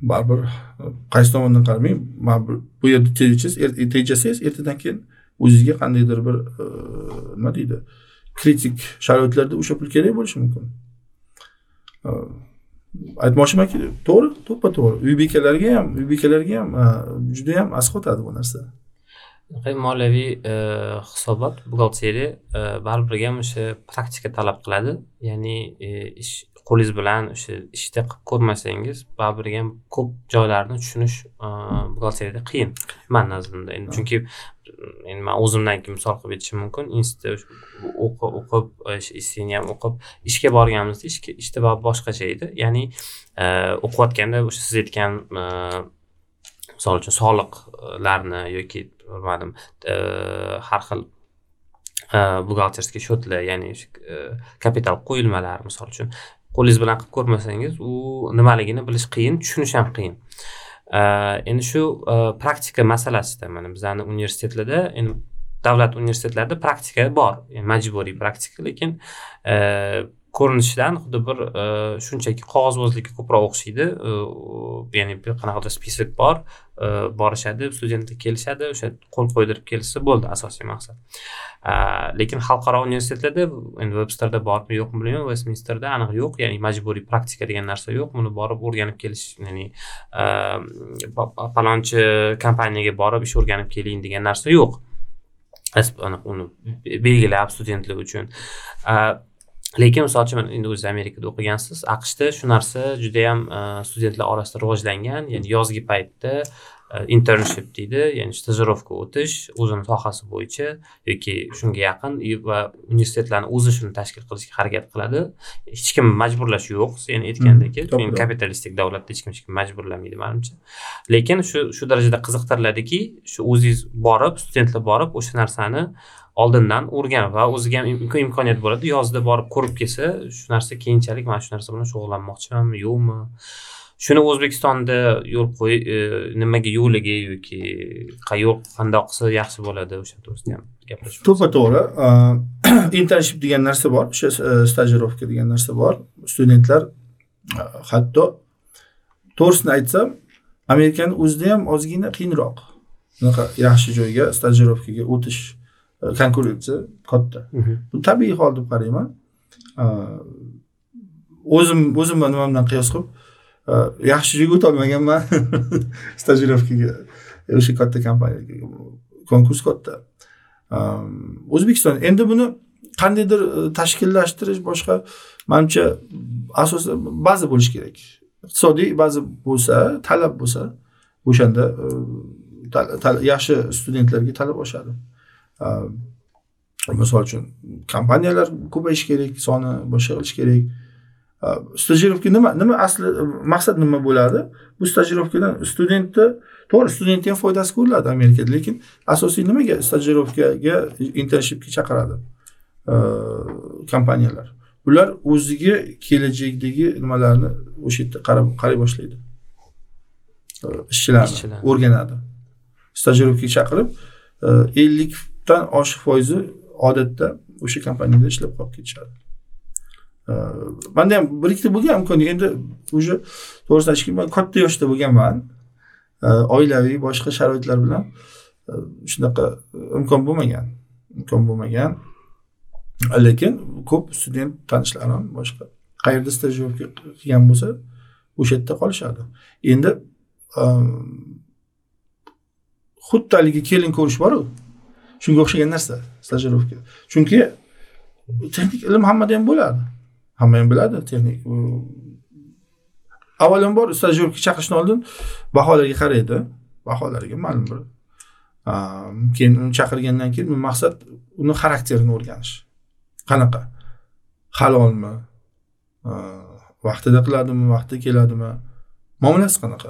baribir e, qaysi tomondan qaramang bu yerda er-, tejasangiz ertadan keyin o'zizga qandaydir bir nima deydi kritik sharoitlarda o'sha pul kerak bo'lishi mumkin. Aytmoqchimanki to'g'ri to'ppa to'g'ri. Uy bekalarga ham uy bekalarga ham judayam asqotadi bu narsa. Moliyaviy e, hisobot buxgalteriya e, baribir ham o'sha praktika talab qiladi. Ya'ni e, ish qo'lingiz bilan o'sha ishda qilib ko'rmasangiz baribir ham ko'p joylarni tushunish buxgalteriyada qiyin mani nazrimda endi chunki endi man o'zimdan misol qilib aytishim mumkin institutda o'qib o'qib istini ham o'qib ishga borganimizda ishda boshqacha edi. Ya'ni o'qiyotganda o'sha siz aytgan misol uchun soliqlarni yoki bilmadim e, har xil e, buxgalterskiy счетlar ya'ni e, kapital qo'yilmalar misol uchun qo'lingiz bilan qilib ko'rmasangiz u nimaligini bilish qiyin tushunish ham qiyin. Endi shu praktika masalasida mana bizani universitetlarda endi davlat universitetlarida praktika bor majburiy praktika lekin ko'rinishidan xuddi bir e, shunchaki qog'ozbozlikka ko'proq o'xshaydi. E, ya'ni bir qanaqadir список bor e, borishadi studentlar kelishadi o'sha qo'l qo'ydirib kelishsa bo'ldi asosiy maqsad. Lekin xalqaro universitetlarda endi websterda bormi yo'qmi bilmayman vestminsterda aniq yo'q ya'ni majburiy praktika degan narsa yo'q. Buni borib o'rganib kelish ya'ni palonchi kompaniyaga borib ish o'rganib keling degan narsa yo'q. Uni belgilab studentlar uchun. Lekin misol uchun endi o'ziz amerikada o'qigansiz aqshda shu narsa judayam e, studentlar orasida rivojlangan ya'ni yozgi paytda e, internship deydi ya'ni stajirovka o'tish o'zini sohasi bo'yicha yoki shunga yaqin va universitetlarni o'zi shuni tashkil qilishga harakat qiladi. Hech kim majburlash yo'q sen aytgandek hmm, kapitalistik davlatda hech kim hech kim majburlamaydi manimcha. Lekin shu shu darajada qiziqtiriladiki shu o'zingiz borib studentlar borib o'sha narsani oldindan o'rganib va o'ziga ham imkoniyat bo'ladi. Yozda borib ko'rib kelsa shu narsa keyinchalik mana shu narsa bilan shug'ullanmoqchimanmi yo'qmi? Shuni o'zbekistonda yo'l qo'y e, nimaga yo'liga yoki yo'l qandoq qilsa yaxshi bo'ladi o'sha to'g'risida ham gaplashib to'ppa to'g'ri. Internship degan narsa bor o'sha e, stajirovka degan narsa bor. Studentlar hatto to'g'risini aytsam amerikani o'zida ham ozgina qiyinroq bunaqa yaxshi joyga stajirovkaga o'tish konkurensiya katta bu tabiiy hol deb qarayman. O'zim o'zimni nimamdan qiyos qilib yaxshi joyga o'tolmaganman. Stajirovkaga o'sha katta kompaniyaga konkurs katta o'zbekiston endi buni qandaydir e, tashkillashtirish boshqa manimcha asosan baza bo'lishi kerak. Iqtisodiy baza bo'lsa talab bo'lsa o'shanda e, yaxshi studentlarga talab oshadi misol uchun kompaniyalar ko'payishi kerak soni boshqa qilish kerak stajirovka nima nima asli maqsad nima bo'ladi? Bu stajirovkadan studentni to'g'ri studentni ham foydasi ko'riladi amerikada lekin asosiy nimaga stajirovkaga internshipga chaqiradi kompaniyalar? Ular o'ziga kelajakdagi nimalarni o'sha yerda qarab qaray boshlaydi. Ishchilarni o'rganadi. Stajirovkaga chaqirib ellikdan oshiq foizi odatda o'sha kompaniyada ishlab qolib ketishadi. Manda ham bir ikkita bo'lgan imkoniyat endi уже to'g'risini aytishga man katta yoshda bo'lganman oilaviy boshqa sharoitlar bilan e, shunaqa imkon bo'lmagan imkon bo'lmagan. Lekin ko'p student tanishlarim boshqa. Qayerda stajirovka qilgan bo'lsa o'sha yerda qolishadi. Endi xuddi haligi kelin ko'rish boru shunga o'xshagan narsa stajirovka. Chunki texnik ilm hammada ham bo'ladi. Hamma ham biladi texnik avvalambor stajirovka chaqirishdan oldin baholarga qaraydi. Baholarga ma'lum bir keyin uni chaqirgandan keyin maqsad uni xarakterini o'rganish. Qanaqa? Halolmi? Vaqtida qiladimi vaqtida keladimi? Muomalasi qanaqa?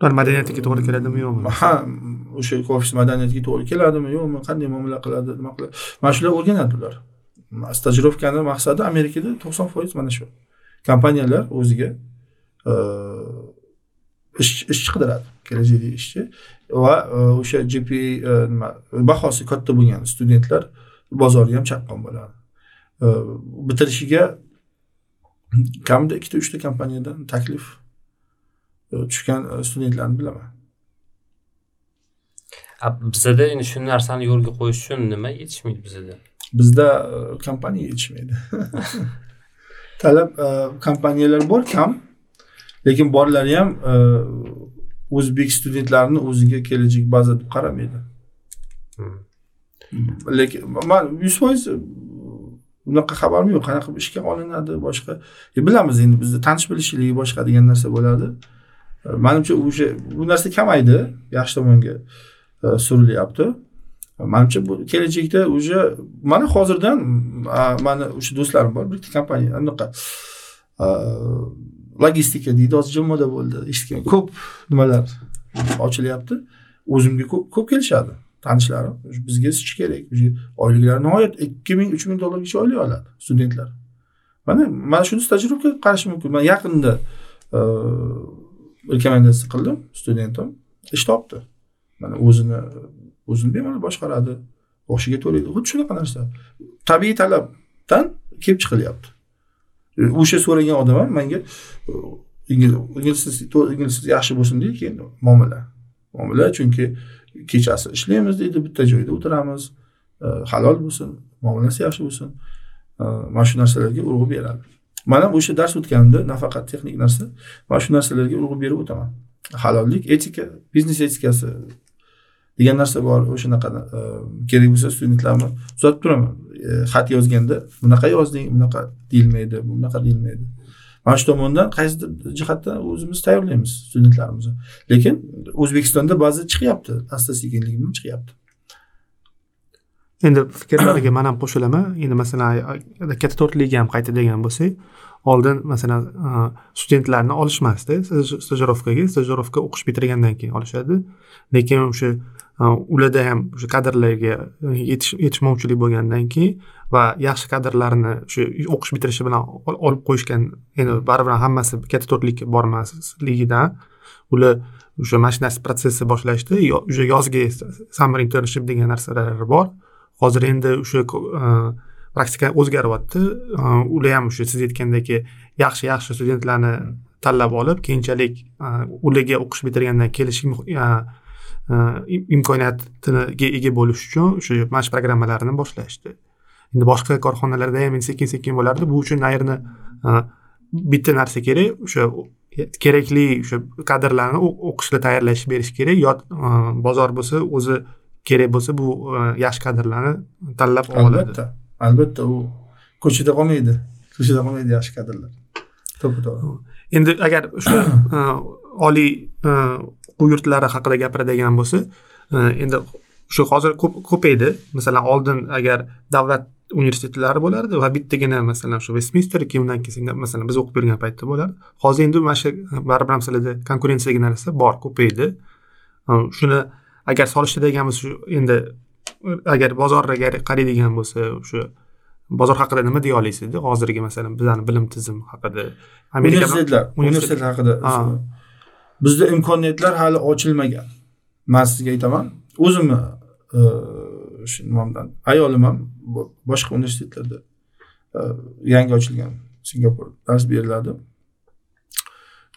Madaniyatiga to'g'ri keladimi yo'qmi? Ha o'sha ofis madaniyatiga to'g'ri keladimi yo'qmi qanday muomala qiladi nima qiladi? Mana shular o'rganadi ular. Stajirovkani maqsadi amerikada to'qson foiz mana shu. Kompaniyalar o'ziga e, ishchi qidiradi kelajakdagi ishchi. Va e, o'sha gpa e, nima bahosi katta bo'lgan studentlar bozori ham chaqqon bo'ladi. Bitirishiga kamida ikkita uchta kompaniyadan taklif tushgan studentlarni bilaman. Bizada endi shu narsani yo'lga qo'yish uchun nima yetishmaydi bizada? Bizda kompaniya yetishmaydi. Talab kompaniyalar bor kam lekin borlari ham o'zbek studentlarini o'ziga kelajak baza deb qaramaydi. Lekin man yuz foiz unaqa xabarim yo'q. Qanaqa ishga olinadi boshqa e, bilamiz endi bizda tanish bilishlik boshqa degan narsa bo'ladi. e, manimcha o'sha bu narsa kamaydi yaxshi tomonga e, surilyapti. Manimcha bu kelajakda уже mana hozirdan mani o'sha do'stlarim bor bitta kompaniya anaqa logistika deydi hozir jmoda bo'ldi eshitgan ko'p nimalar ochilyapti. O'zimga ko'p ko'p kelishadi tanishlarim bizga ishchi kerak oyliklari nihoyat ikki ming uch ming dollargacha oylik oladi studentlar. Mana mana shuni tajribaga qarash mumkin man yaqinda e, rekomendatsiya qildim studentim. Ish topdi. Mana o'zini o'zini bemalol boshqaradi. Boshiga to'laydi. Xuddi shunaqa narsa. Tabiiy talabdan kelib chiqilyapti. O'sha so'ragan odam ham manga tili ingliz ingliz yaxshi bo'lsin deydi keyin muomala. Muomala chunki kechasi ishlaymiz deydi bitta joyda o'tiramiz. Halol bo'lsin muomalasi yaxshi bo'lsin. Mana shu narsalarga urg'u beradi. Man ham o'sha dars o'tganimda nafaqat texnik narsa. Mana shu narsalarga urg'u berib o'taman. Halollik etika biznes etikasi degan narsa bor. O'shanaqa e, kerak bo'lsa studentlarni uzatib turaman. E, xat yozganda bunaqa yozding bunaqa deyilmaydi bunaqa deyilmaydi. Mana shu tomondan qaysidir jihatdan o'zimiz tayyorlaymiz studentlarimizni. Lekin o'zbekistonda ba'zi chiqyapti asta sekinlik bilan chiqyapti. Endi fikrlariga man ham qo'shilaman endi masalan katta to'rtlikka ham qaytadigan bo'lsak oldin masalan e, studentlarni olishmasdi. Stajirovkaga stajirovka o'qish bitirgandan keyin olishadi. Lekin o'sha e, ularda ham o'sha kadrlarga yetishmovchilik bo'lgandan keyin va yaxshi kadrlarni o'sha o'qish bitirishi bilan olib qo'yishgan endi baribir hammasi katta to'rtlikka bormasligidan ular o'sha mashinasi protsessi boshlashdi. O'sha yozgi summer internship degan narsalar bor. Hozir endi o'sha e, praktika o'zgaryapti. Ular ham o'sha siz aytgandek yaxshi yaxshi studentlarni tanlab olib keyinchalik ularga o'qish bitirgandan kelish imkoniyatiga ega bo'lish uchun o'sha mana shu programmalarni boshlashdi. Endi boshqa korxonalarda ham sekin sekin bo'lardi. Bu uchun nayrni bitta narsa kerak o'sha kerakli o'sha kadrlarni o'qishga tayyorlash berish kerak. Yo bozor bo'lsa o'zi kerak bo'lsa bu yaxshi kadrlarni tanlab oladi. Albatta. Albatta u ko'chada qolmaydi. Ko'chada qolmaydi yaxshi kadrlar. To'ppa to'g'ri endi agar o'sha oliy o'quv yurtlari haqida gapiradigan bo'lsa endi shu hozir ko'paydi. Masalan oldin agar davlat universitetlari bo'lardi va bittagina masalan shu vestminster keyin undan keyin masalan biz o'qib yurgan paytda bo'lardi. Hozir endi mana shu baribir ham sizlarda konkurensiya degan narsa bor ko'paydi. Shuni agar solishtiradigan bo'lsa shu endi agar bozorga qaraydigan bo'lsa o'sha bozor haqida nima deya olasiz hozirgi masalan bizani bilim tizimi haqida. Universitetlar universitet haqida bizda imkoniyatlar hali ochilmagan. Man sizga aytaman. O'zimni shu nimamdan ayolim ham boshqa universitetlarda e, yangi ochilgan singapur dars beriladi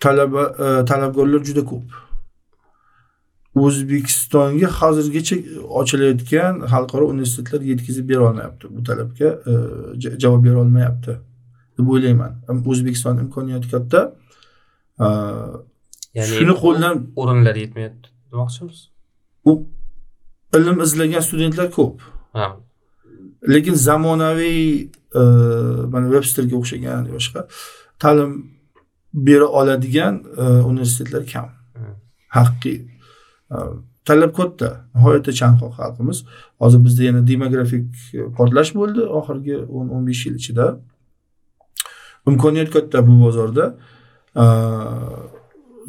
talaba e, talabgorlar juda ko'p o'zbekistonga hozirgacha ochilayotgan xalqaro universitetlar yetkazib bera olmayapti bu talabga e, javob bera olmayapti deb o'ylayman. O'zbekiston imkoniyati katta. Ya'ni shuni qo'ldan o'rinlar yetmayapti demoqchimiz? U ilm izlagan studentlar ko'p. Lekin zamonaviy e, mana vebsterga o'xshagan boshqa ta'lim bera oladigan e, universitetlar kam. Haqiqiy talab katta. Nihoyatda chanqoq xalqimiz. Hozir bizda yana demografik e, portlash bo'ldi oxirgi o'n o'n besh yil ichida. Imkoniyat katta bu bozorda.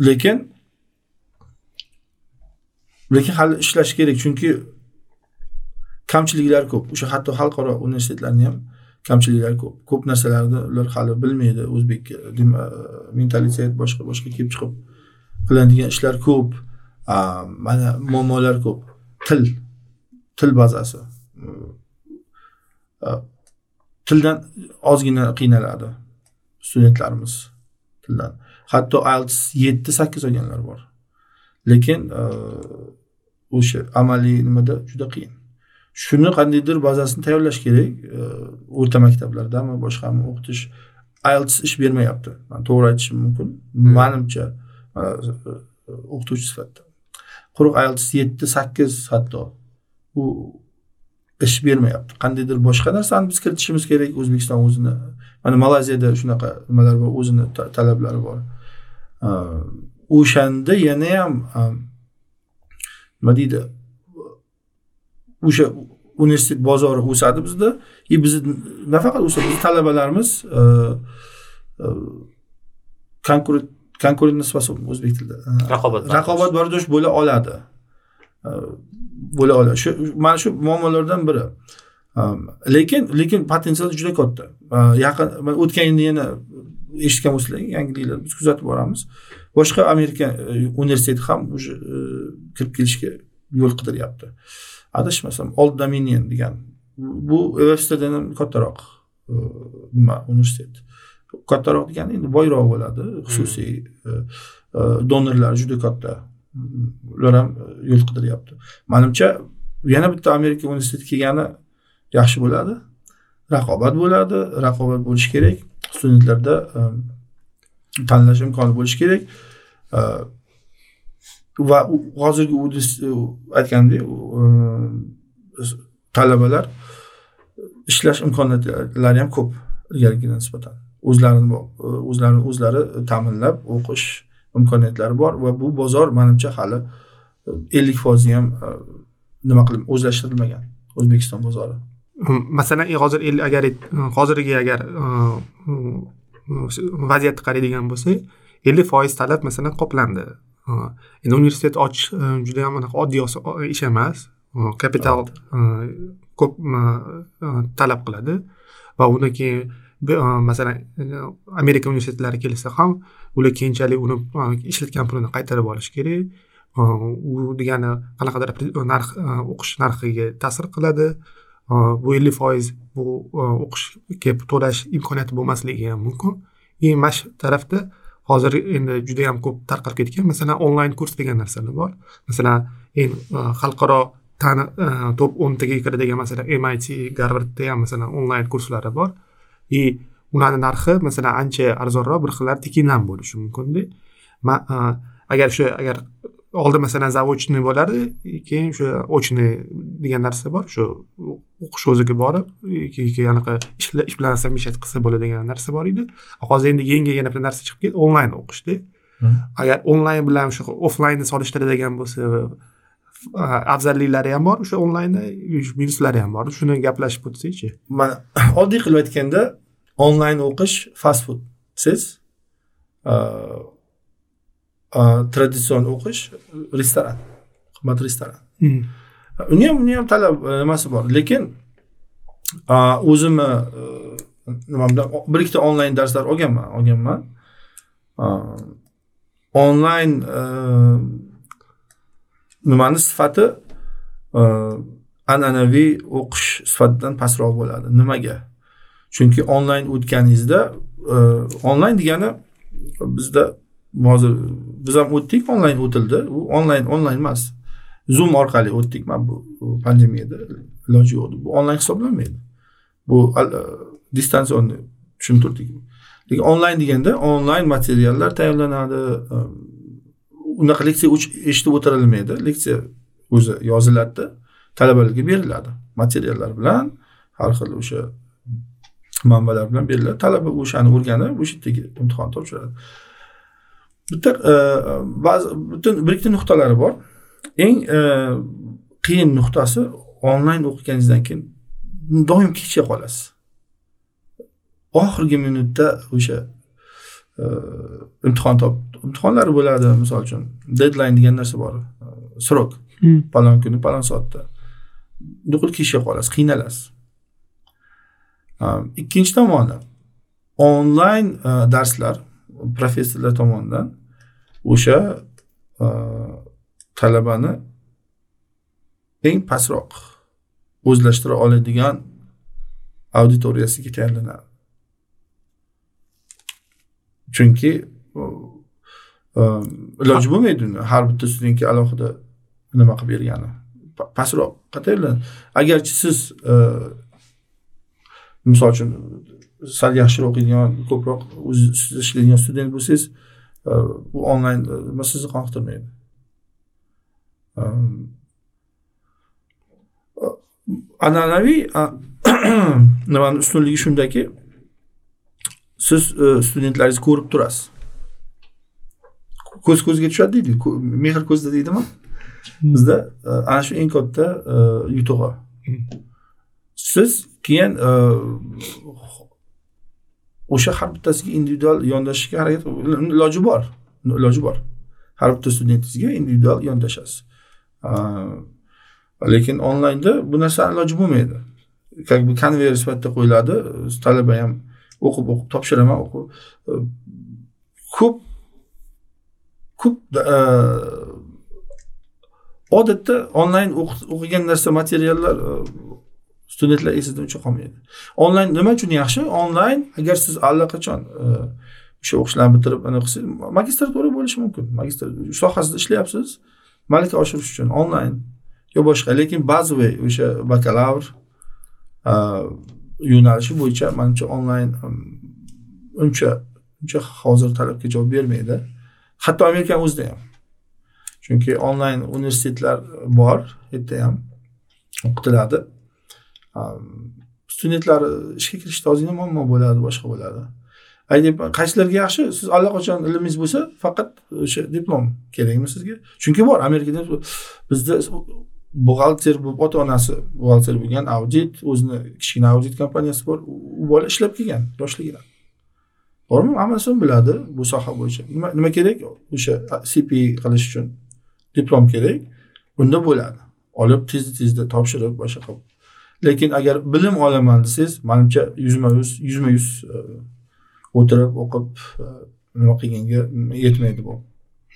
Lekin lekin hali ishlash kerak chunki kamchiliklar ko'p. O'sha hatto xalqaro universitetlarni ham kamchiliklari ko'p. Ko'p narsalarni ular hali bilmaydi. O'zbek e, e, mentalitet boshqa boshqa kelib chiqib qilinadigan ishlar ko'p. Mana muammolar ko'p. Til til bazasi. Tildan ozgina qiynaladi studentlarimiz tildan. Hatto ielts yetti sakkiz olganlar bor. Lekin o'sha amaliy nimada juda qiyin. Shuni qandaydir bazasini tayyorlash kerak o'rta maktablardami boshqami o'qitish ielts ish bermayapti. Man to'g'ri aytishim mumkin. Manimcha o'qituvchi sifatida quruq ielts yetti sakkiz hatto. U ish bermayapti. Qandaydir boshqa narsani biz kiritishimiz kerak o'zbekiston o'zini. Mana malayziyada shunaqa nimalar bor o'zini talablari bor. O'shanda yana ham nima deydi? O'sha universitet bozori o'sadi bizda. И bizni nafaqat o'sadi. Bizni talabalarimiz konkurent способный o'zbek tilida. Raqobat raqobat bardosh bo'la oladi. Bo'la oladi. Shu mana shu muammolardan biri. Lekin lekin potensial juda katta. Yaqin o'tgan yilni yana eshitgan bo'lsanglar yangiliklar biz kuzatib boramiz. Boshqa amerika e, universiteti ham уже e, kirib kelishga yo'l qidiryapti. Adashmasam old dominion degan bu ham kattaroq e, nima universitet kattaroq degani endi boyroq bo'ladi. Xususiy hmm. e, e, donorlar juda katta. Ular ham yo'l qidiryapti. Manimcha yana bitta amerika universiteti kelgani yaxshi bo'ladi. Raqobat bo'ladi. Raqobat bo'lishi kerak. Studentlarda e, tanlash imkoni bo'lishi kerak. Va hozirgi aytgandek talabalar ishlash imkoniyatlari ham ko'p ilgarigiga nisbatan o'zlarini o'zlarini o'zlari ta'minlab o'qish imkoniyatlari bor va bu bozor manimcha hali ellik foizi ham e, nima qilib o'zlashtirilmagan o'zbekiston bozori. Masalan hozir agar hozirgi agar e, vaziyatni qaraydigan bo'lsak ellik foiz talab masalan qoplandi. Endi universitet ochish e, juda anaqa oddiy ish emas. Kapital ko'p talab qiladi va undan keyin masalan e, amerika universitetlari kelsa ham ular keyinchalik uni ishlatgan pulini qaytarib olishi kerak. U degani qanaqadir narx o'qish narxiga ta'sir qiladi. Bu ellik foiz bu o'qishga to'lash imkoniyati bo'lmasligi ham mumkin. И mana shu tarafda hozir endi juda yam ko'p tarqalib ketgan masalan onlayn kurs degan narsalar bor. Masalan eng xalqaro tani top o'ntaga kiradigan masalan mit garvardda ham masalan onlayn kurslari bor. И ularni narxi masalan ancha arzonroq bir xillari tekin ham bo'lishi mumkinda agar o'sha agar oldin masalan zaочный bo'lardi keyin o'sha очный degan narsa bor shu o'qish o'ziga borib keyin anaqa ish bilan совмещать qilsa bo'ladigan narsa bor edi hozir endi yangi yana bir narsa chiqib ketdi onlayn o'qishda agar onlayn bilan o'sha offlaynni solishtiradigan bo'lsa afzalliklari ham bor o'sha onlaynda minuslari ham bor. Shuni gaplashib o'tsakchi man oddiy qilib aytganda onlayn o'qish fast food. Siz? Traditsion o'qish restoran qimmat restoran. Uni ham uni ham talab e, nimasi bor? Lekin o'zimni e, nima bilan bir ikkita onlayn darslar olganman olganman. Onlayn e, nimani sifati e, an'anaviy o'qish sifatidan pastroq bo'ladi. Nimaga? Chunki onlayn o'tganingizda e, onlayn degani bizda hozir biz ham o'tdik onlayn o'tildi. U onlayn onlayn emas. Zoom orqali o'tdik. Mana bu pandemiyada iloji yo'q bu onlayn hisoblanmaydi. Bu e, distansionni tushuntirdik. Lekin onlayn deganda onlayn materiallar tayyorlanadi unaqa leksiya eshitib o'tirilmaydi. Leksiya o'zi yoziladida talabalarga beriladi. Materiallar bilan har xil o'sha manbalar bilan beriladi. Talaba o'shani o'rganib o'sha yerdagi imtihonni topshiradi. Bitta e, ba'zi butun bir ikkita nuqtalari bor. Eng e, qiyin nuqtasi onlayn o'qiganingizdan keyin doim kechga qolasiz. Oxirgi minutda o'sha e, imtihon top imtihonlar bo'ladi misol uchun deadline degan narsa bor srok palon kuni palon soatda. Nuqul kechga qolasiz qiynalasiz. Ikkinchi tomoni onlayn darslar professorlar tomonidan o'sha talabani eng pastroq o'zlashtira oladigan auditoriyasiga tayyorlanadi. Chunki Ehm, iloji bo'lmaydi uni har bitta studentga alohida nima qilib bergani. Pastroq tayyorlanadi agarchi siz e, misol uchun sal yaxshiroq o'qiydigan ko'proq ustida ishlaydigan student bo'lsangiz e, bu onlayn e, nima sizni qoniqtirmaydi? Ehm, an'anaviy nimani ustunligi shundaki siz studentlaringizni ko'rib turasiz. Ko'z ko'zga tushadi deydi. Mehr ko'zda deydimi? Bizda e, ana shu eng katta e, yutug'i siz keyin e, o'sha har bittasiga individual yondashishga harakat iloji bor iloji bor. Har bitta studentingizga individual yondashasiz. Lekin onlaynda bu narsani iloji bo'lmaydi. Как бы konver sifatida qo'yiladi. Talaba ham o'qib o'qib topshiraman o'qib ko'p ko'p e, odatda onlayn o'qigan narsa materiallar e, studentlar esida uncha qolmaydi. Onlayn nima uchun yaxshi? Onlayn agar siz allaqachon e, o'sha o'qishlarni bitirib qilsangiz magistratura bo'lishi mumkin. Magistr sohasida ishlayapsiz malaka oshirish uchun onlayn yo boshqa. Lekin bazaviy o'sha bakalavr yo'nalishi bo'yicha manimcha onlayn uncha uncha hozir talabga javob bermaydi. Hatto amerikani o'zida ham. Chunki onlayn universitetlar bor u yerda ham o'qitiladi. Studentlar ishga kirishda ozgina muammo bo'ladi boshqa bo'ladi. Qaysilarga yaxshi? Siz allaqachon ilmingiz bo'lsa faqat o'sha diplom kerakmi sizga? Chunki bor amerikada bizda buxgalter bo'lib ota onasi buxgalter bo'lgan audit o'zini kichkina audit kompaniyasi bor. U bola ishlab kelgan yoshligidan. Bormi? Hammasini biladi bu soha bo'yicha. Nima nima kerak? O'sha cp qilish uchun diplom kerak. Unda bo'ladi. Olib tez tezda topshirib boshqa qilib. Lekin agar bilim olaman desangiz manimcha yuzma yuz yuzma yuz e, o'tirib o'qib e, nima qilganga yetmaydi bu.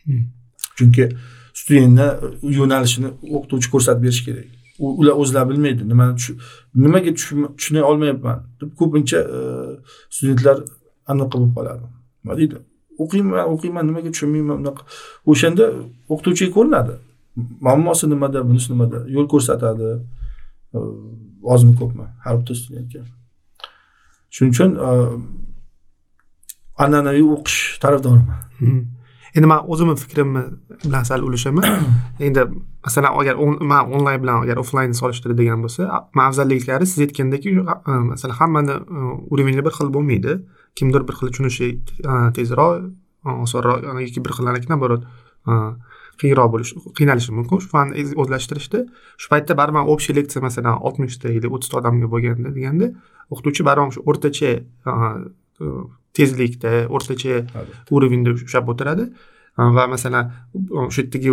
Hmm. chunki studentni yo'nalishini o'qituvchi ko'rsatib berishi kerak. Ular o'zlari bilmaydi. Nimani nimaga tushunay olmayapman. Deb ko'pincha e, studentlar anaqa bo'lib qoladi. Nima deydi o'qiyman o'qiyman nimaga tushunmayman bunaqa o'shanda o'qituvchiga ko'rinadi. Muammosi nimada bunisi nimada? Yo'l ko'rsatadi. Ozmi ko'pmi? Har bitta studentga. Shuning uchun an'anaviy o'qish tarafdoriman endi man o'zimni fikrimni bilan sal ulashaman endi masalan agar man onlayn bilan agar offlaynni solishtiradigan bo'lsa man afzalliklari siz aytgandek masalan hammani уровеньi bir xil bo'lmaydi kimdir bir xil tushunishi tezroq osonroq yoki bir xillarniki наоборот qiyinroq bo'lishi qiynalishi mumkin. Shu fanni o'zlashtirishda shu paytda baribir общий leksiya masalan oltmishta или o'ttizta odamga bo'lganda deganda o'qituvchi baribir shu o'rtacha tezlikda o'rtacha уровеньda ushlab o'tiradi. Va masalan o'sha yerdagi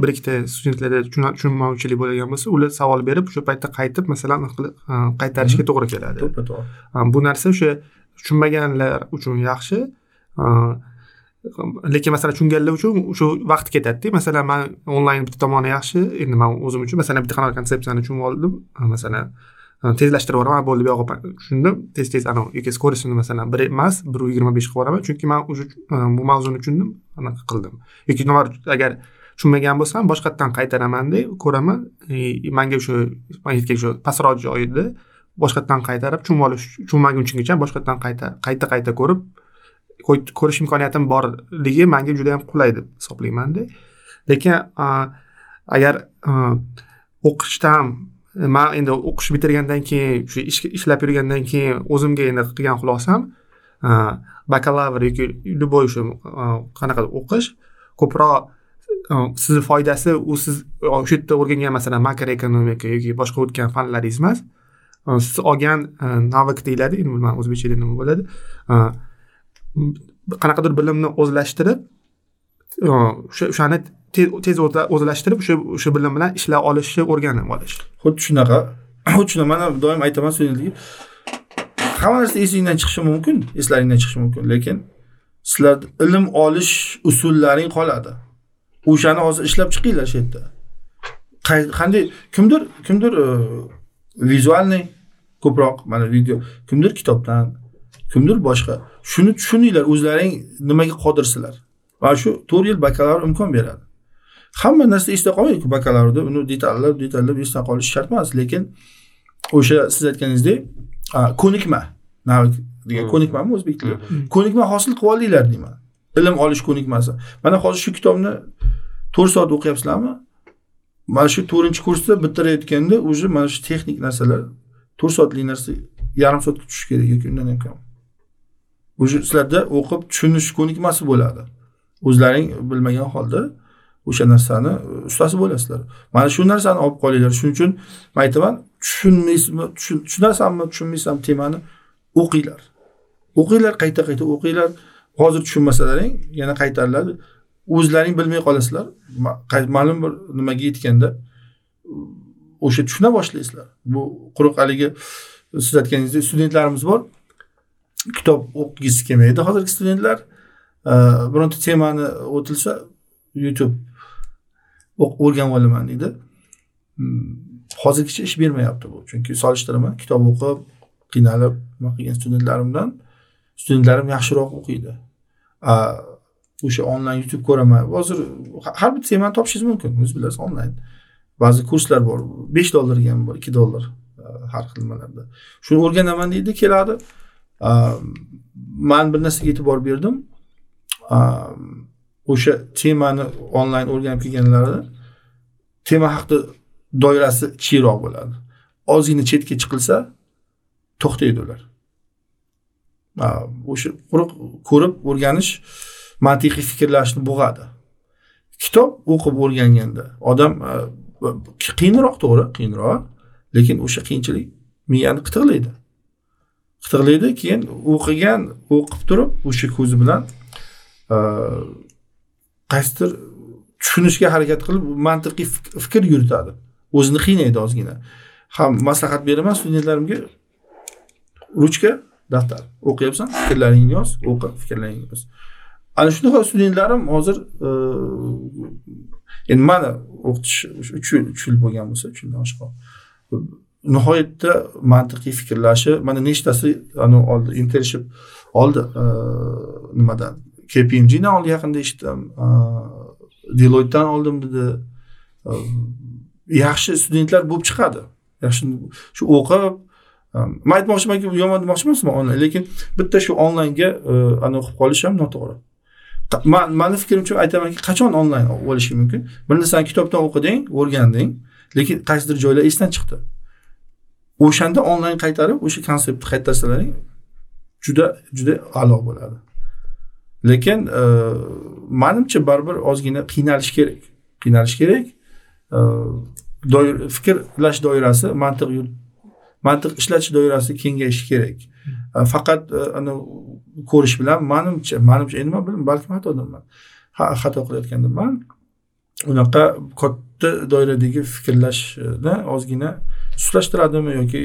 bir ikkita studentlarda tushunmovchilik bo'ladigan bo'lsa ular savol berib o'sha paytda qaytib masalan qaytarishga to'g'ri keladi. To'ppa to'g'ri bu narsa o'sha tushunmaganlar uchun yaxshi. Lekin masalan tushunganlar uchun shu vaqt ketadida masalan man onlayn bitta tomoni yaxshi endi man o'zim uchun masalan bitta qanaqa konsepsiyani tushunib oldim masalan tezlashtirib yuboraman bo'ldi bu yog'i tushundim tez tez anavi yoki скоростini masalan bir emas bir yigirma besh qilib yuboraman chunki man уже bu mavzuni tushundim anaqa qildim. Yoki agar tushunmagan bo'lsam boshqatdan qaytaramanda ko'raman. E, manga o'sha man aytgan shu pastroq joyida boshqatdan qaytarib tushunib olish tushunmagunchagacha boshqatdan qayta qayta qayta ko'rib ko'rish imkoniyatim borligi manga juda yam qulay deb hisoblaymanda. Lekin agar o'qishdan man endi o'qish bitirgandan keyin shu ishlab yurgandan keyin o'zimga endi qilgan xulosam bakalavr yoki любой shu qanaqa o'qish ko'proq sizni foydasi u siz o'sha yerda o'rgangan masalan makroekonomika yoki boshqa o'tgan fanlaringiz emas siz olgan navik deyiladi endi bilmadim o'zbekchada nima bo'ladi qanaqadir bilimni o'zlashtirib o'sha o'shani tez o'zlashtirib o'sha o'sha bilim bilan ishlay olishni o'rganib olish xuddi shunaqa xuddi shunaqa mana doim aytaman studentlarga hamma narsa esingdan chiqishi mumkin eslaringdan chiqishi mumkin lekin sizlar ilm olish usullaring qoladi o'shani hozir ishlab chiqinglar shu yerda qanday kimdir kimdir vizualniy ko'proq mana video kimdir kitobdan kimdir boshqa. Shuni tushuninglar o'zlaring nimaga qodirsizlar mana shu to'rt yil bakalavr imkon beradi. Hamma narsa esda qolmaydiku bakalavrda. Uni detallab detallab esdan qolishi shart emas lekin o'sha siz aytganingizdek ko'nikma. Degan ko'nikmami o'zbek tilida ko'nikma hosil qilib oldinglar deyman. Ilm olish ko'nikmasi. Mana hozir shu kitobni to'rt soat o'qiyapsizlarmi mana shu to'rtinchi kursda bitirayotganda уже mana shu texnik narsalar to'rt soatlik narsa yarim soatga tushishi kerak yoki undan ham kam. Уже sizlarda o'qib tushunish ko'nikmasi bo'ladi. O'zlaring bilmagan holda o'sha narsani e, ustasi bo'lasizlar. Mana shu narsani olib qolinglar. Shuning uchun man aytaman tushunmaysizmi tushunasanmi tushunmaysanmi temani o'qinglar. O'qinglar qayta qayta o'qinglar. Hozir tushunmasalaring yana qaytariladi. O'zlaring bilmay qolasizlar. Ma'lum bir nimaga yetganda o'sha tushuna boshlaysizlar. Bu quruq haligi siz aytganingizdek studentlarimiz bor. Kitob o'qigisi kelmaydi hozirgi studentlar. Bironta temani o'tilsa youtube o'rganib olaman deydi. Hmm, hozirgacha ish bermayapti bu. Chunki solishtiraman kitob o'qib qiynalib nima qilgan studentlarimdan studentlarim yaxshiroq o'qiydi. O'sha onlayn youtube ko'raman hozir har bir temani topishingiz mumkin o'zingiz bilasiz onlayn ba'zi kurslar bor besh dollarga ham bor ikki dollar e, har xil nimalarda. Shuni o'rganaman deydi keladi. E, man bir narsaga e'tibor berdim. E, o'sha temani onlayn o'rganib kelganlarida tema haqida doirasi kichikroq bo'ladi. Ozgina chetga chiqilsa to'xtaydi ular. O'sha quruq ko'rib o'rganish mantiqiy fikrlashni bo'g'adi. Kitob o'qib o'rganganda odam e, qiyinroq to'g'ri qiyinroq lekin o'sha qiyinchilik miyani qitiqlaydi qitiqlaydi keyin o'qigan o'qib turib o'sha ko'zi bilan e, qaysidir tushunishga harakat qilib mantiqiy fikr yuritadi. O'zini qiynaydi ozgina. Ham maslahat beraman studentlarimga. Ruchka daftar. O'qiyapsan fikrlaringni yoz o'qi fikrlaringni yoz ana shunaqa studentlarim hozir e, endi mani o'qitish uch yil uch yil bo'lgan bo'lsa uch yildan oshiq nihoyatda mantiqiy fikrlashi mana nechtasi oldi internship oldi e, nimadan? Kpmgdan oldi yaqinda eshitdim e, deloytdan oldim dedi. Yaxshi studentlar bo'lib chiqadi. Yaxshi shu o'qib man aytmoqchimanki yomon demoqchi emasman lekin bitta shu onlaynga anavi qilib qolish ham noto'g'ri. Man mani fikrimcha aytamanki qachon onlayn bo'lishi mumkin? Bir narsani kitobdan o'qiding o'rganding lekin qaysidir joylar esdan chiqdi. O'shanda onlayn qaytarib o'sha konseptni qaytarsalaring juda juda a'lo bo'ladi. Lekin e, manimcha baribir ozgina qiynalish kerak. Qiynalish kerak. E, doir fikrlash doirasi mantiq mantiq ishlatish doirasi kengayishi kerak. Э, faqat ani э, ko'rish bilan manimcha manimcha endi man bilmayman balkim xatodirman xato qilayotgandirman unaqa katta doiradagi fikrlashni ozgina sustlashtiradimi yoki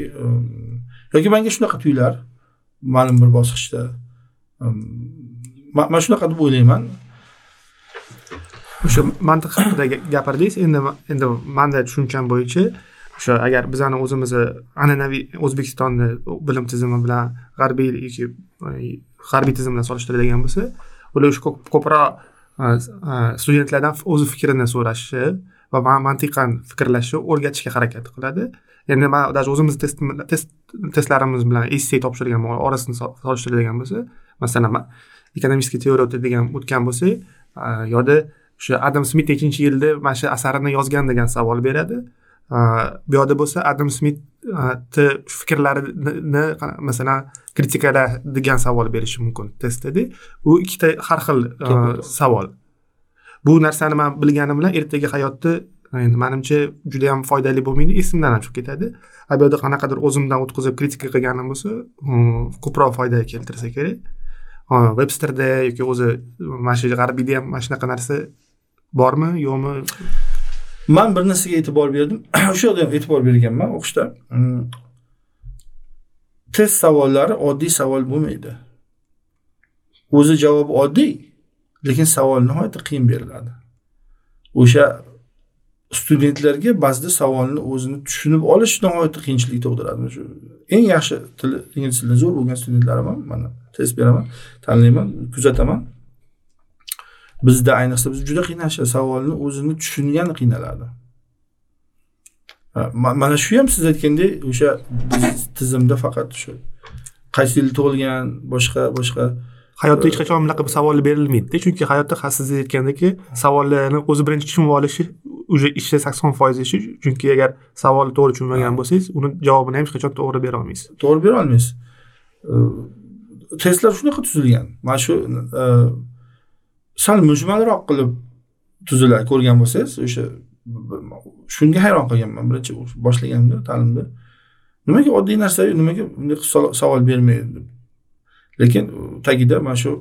yoki manga shunaqa tuyular? Ma'lum bir bosqichda man shunaqa deb o'ylayman. O'sha mantiq haqida gapirdingiz endi endi manda tushuncham bo'yicha o'sha agar bizani o'zimizni an'anaviy o'zbekistonni bilim tizimi bilan g'arbiy yoki e, g'arbiy tizim bilan solishtiradigan bo'lsa ular o'sha ko'proq e, e, studentlardan o'zi fikrini so'rashi va mantiqan fikrlashni o'rgatishga harakat qiladi. Endi man даже o'zimizni test test testlarimiz bilan essay topshirgan orasini solishtiradigan bo'lsa masalan ekonomический teoriya degan o'tgan bo'lsak yoda o'sha adam smit nechinchi yilda mana shu asarini yozgan degan savol beradi. Bu yoqda bo'lsa adam smitni fikrlarini masalan kritikala savol berishi mumkin testdada u ikkita har xil savol. Bu narsani man bilganim bilan ertaga hayotda endi manimcha juda yam foydali bo'lmaydi esimdan ham chiqib ketadi. A bu yerda qanaqadir o'zimdan o'tkazib kritika qilganim bo'lsa ko'proq foyda keltirsa kerak. Websterda yoki o'zi mana shu g'arbiyda ham mana shunaqa narsa bormi yo'qmi man bir narsaga e'tibor berdim. O'sha yerda ham e'tibor berganman o'qishda. Mm. Test savollari oddiy savol bo'lmaydi. O'zi javobi oddiy lekin savol nihoyatda qiyin beriladi. O'sha studentlarga ba'zida savolni o'zini tushunib olish nihoyatda qiyinchilik tug'diradi. Shu eng yaxshi tili ingliz tilida zo'r bo'lgan studentlarim ham mana test beraman tanlayman kuzataman. Bizda ayniqsa biz juda qiynalishadi. Savolni o'zini tushungani qiynaladi mana shu ham siz aytgandek o'sha tizimda faqat shu qaysi yil tug'ilgan boshqa boshqa hayotda hech qachon bunaqa bir savol berilmaydida chunki hayotda siz aytgandek savollarni o'zi birinchi tushunib olishi уже ishni sakson foizi ishi chunki agar savolni to'g'ri tushunmagan bo'lsangiz uni javobini ham hech qachon to'g'ri bera olmaysiz. To'g'ri bera olmaysiz. Testlar shunaqa tuzilgan. Mana shu sal mujmalroq qilib tuziladi. Ko'rgan bo'lsangiz o'sha shunga hayron qolganman. Birinchi boshlaganimda ta'limda. Nimaga oddiy narsa nimaga bunday savol bermaydi deb. Lekin tagida mana shu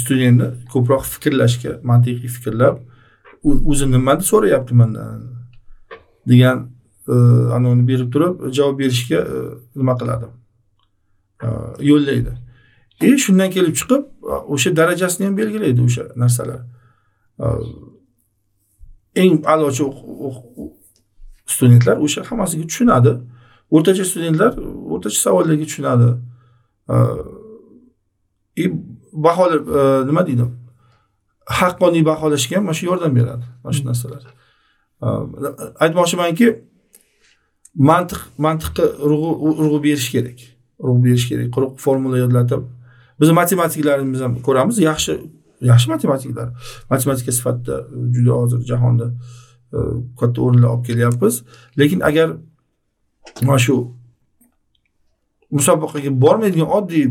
studentni ko'proq fikrlashga mantiqiy fikrlab o'zi nimani so'rayapti mandan degan e, anavini berib turib javob berishga e, nima qiladi e, yo'llaydi. И shundan kelib chiqib o'sha darajasini ham belgilaydi o'sha narsalar. Eng a'lochi studentlar o'sha hammasiga tushunadi. O'rtacha studentlar o'rtacha savollarga tushunadi. И bahola nima deydi? Haqqoniy baholashga ham mana shu yordam beradi mana shu narsalar. Aytmoqchimanki mantiq mantiqqa urg'u berish kerak. Urg'u berish kerak quruq formula yodlatib bizni matematiklarimiz ham ko'ramiz. Yaxshi yaxshi matematiklar. Matematika sifatida e, juda hozir jahonda e, katta o'rinlar olib kelyapmiz. Lekin agar mana shu musobaqaga bormaydigan oddiy e,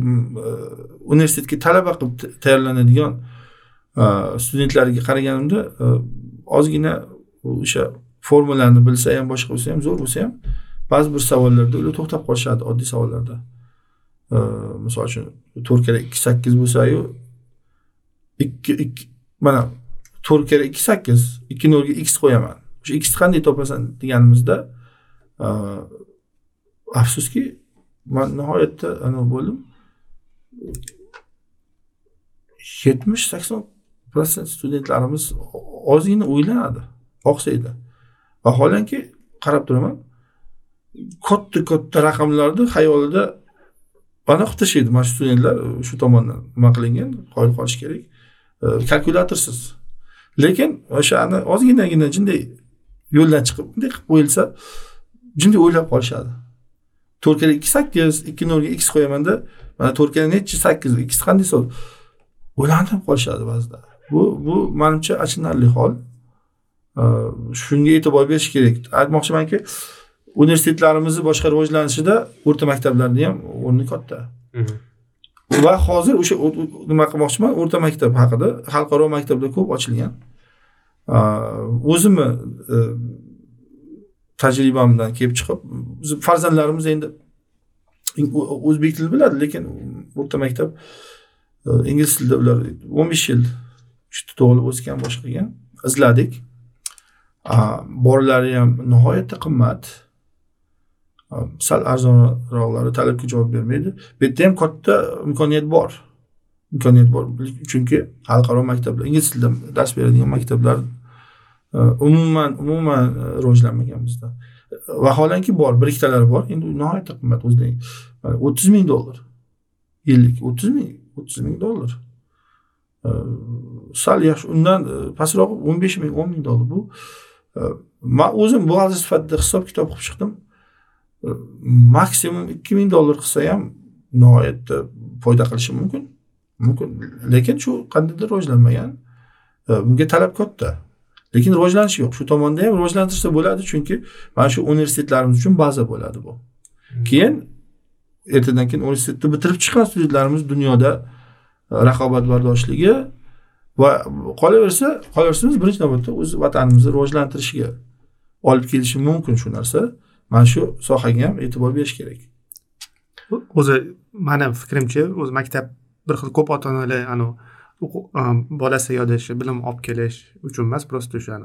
universitetga talaba qilib tayyorlanadigan studentlarga qaraganimda ozgina o'sha formulani bilsa ham boshqa bo'lsa ham zo'r bo'lsa ham ba'zi bir savollarda ular to'xtab qolishadi oddiy savollarda. Misol uchun to'rt karra ikki sakkiz bo'lsayu ikki ikki mana to'rt karra ikki sakkiz ikki nolga x qo'yaman. O'sha xni qanday topasan deganimizda e, afsuski man nihoyatda anavi bo'ldim yetmish sakson protsent studentlarimiz ozgina o'ylanadi oqsaydi. Vaholanki qarab turaman katta katta raqamlarni xayolida aniq tashlaydi mana shu studentlar e, shu tomondan nima qilingan? Qoyil qolish kerak. E, Kalkulyatorsiz lekin o'shani ozginagina jinday yo'ldan chiqib bunday qilib qo'yilsa jinday o'ylab qolishadi. To'rtkaga ikki sakkiz ikki nolga x qo'yamanda mana to'rtkaga nechi sakkiz x qanday so'z? O'ylanib qolishadi ba'zida. Bu bu manimcha achinarli hol. E, shunga e'tibor berish kerak. Aytmoqchimanki universitetlarimizni boshqa rivojlanishida o'rta maktablarni ham o'rni katta. Mhm. va hozir o'sha nima qilmoqchiman? O'rta maktab haqida xalqaro maktablar ko'p ochilgan. O'zimni e, tajribamdan kelib chiqib farzandlarimiz endi o'zbek tilini biladi lekin o'rta maktab e, ingliz tilida ular o'n besh yil shu tug'ilib o'sgan boshqa qilgan izladik bolalari ham nihoyatda qimmat sal arzonroqlari talabga javob bermaydi. Bu yerda ham katta imkoniyat bor. Imkoniyat bor. Chunki xalqaro maktablar ingliz tilida dars beradigan maktablar e, umuman umuman e, rivojlanmagan bizda vaholanki bor bir ikkitalari bor. Endi nihoyatda qimmat. O'zidan o'ttiz ming dollar yillik. O'ttiz ming o'ttiz ming dollar. E, sal yaxshi undan pastroq o'n besh ming o'n ming dollar bu. Man o'zim buxgalter sifatida hisob kitob qilib chiqdim. Maksimum ikki ming dollar qilsa ham nihoyatda foyda qilishi mumkin. Mumkin. Lekin shu qandaydir rivojlanmagan bunga talab katta. Lekin rivojlanish yo'q. Shu tomonda ham rivojlantirsa bo'ladi chunki mana shu universitetlarimiz uchun baza bo'ladi bu. Keyin ertadan keyin universitetni bitirib chiqqan studentlarimiz dunyoda raqobatbardoshligi va qolaversa qolaversa biz birinchi navbatda o'z vatanimizni rivojlantirishiga olib kelishi mumkin shu narsa mana shu sohaga ham e'tibor berish kerak. O'zi mani fikrimcha o'zi maktab bir xil ko'p ota onalar anavi bolasi yoda shu bilim olib kelish uchun emas просто o'sha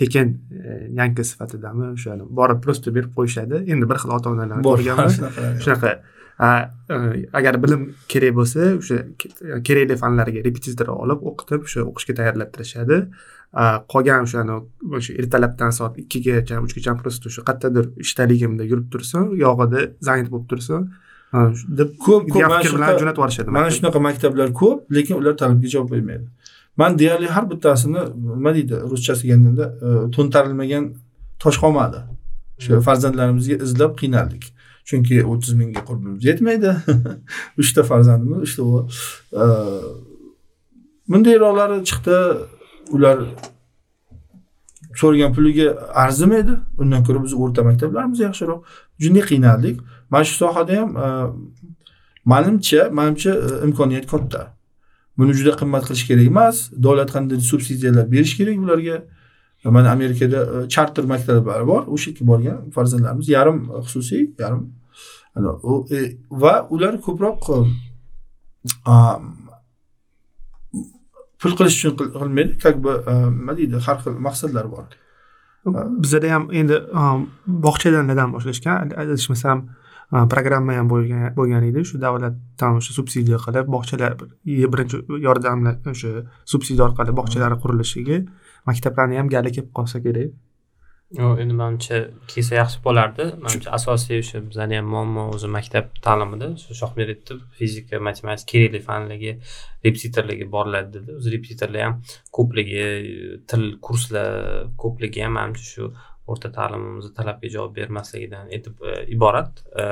tekin e, yangi sifatidami o'sha borib просто berib qo'yishadi. Endi bir xil ota onalarni ko'rganman shunaqa e, agar bilim kerak bo'lsa o'sha kerakli fanlarga repetitor olib o'qitib o'sha o'qishga tayyorlab turishadi qolgan o'shani o'sha ertalabdan soat ikkigacha uchgacha просто o'sha qayerdadir ishdaligimda yurib tursin yog'ida zanit bo'lib tursin. Deb ko'p ko'p fikr bilan jo'natib yuborishadi mana shunaqa maktablar ko'p lekin ular talabga javob bermaydi man deyarli har bittasini nima deydi ruschasiga kelganda e, to'ntarilmagan tosh qolmadi. O'sha farzandlarimizga izlab qiynaldik. Chunki o'ttiz mingga qurbimiz yetmaydi. Uchta farzandimiz uchta e, bundayroqlari chiqdi ular so'ragan puliga arzimaydi undan ko'ra biz o'rta maktablarimiz yaxshiroq. Juda qiynaldik. Mana shu sohada ham e, manimcha manimcha e, imkoniyat katta. Buni juda qimmat qilish kerak emas. Davlat qanday subsidiyalar berish kerak ularga mana amerikada e, charter maktablar bor. O'sha yerga borgan farzandlarimiz yarim xususiy yarim va ular ko'proq pul qilish uchun qilmaydi. Как бы nima deydi? Har xil maqsadlar bor. Bizada ham endi bog'chadan dadam boshlashgan? Adashmasam programma ham bo'lgan bo'lgan edi. Shu davlatdan o'sha subsidiya qilib bog'chalar birinchi yordamlar o'sha subsidiya orqali bog'chalar qurilishiga maktablarni ham gali kelib qolsa kerak endi manimcha kelsa yaxshi bo'lardi. Manimcha asosiy o'sha bizani ham muammo o'zi maktab ta'limida. O'sha shohmir aytdi fizika matematika kerakli fanligi repetitorligi boriladi dedi. O'zi repetitorlar ham ko'pligi til kurslar ko'pligi ham manimcha shu o'rta ta'limimizni talabga javob bermasligidan e, iborat. E,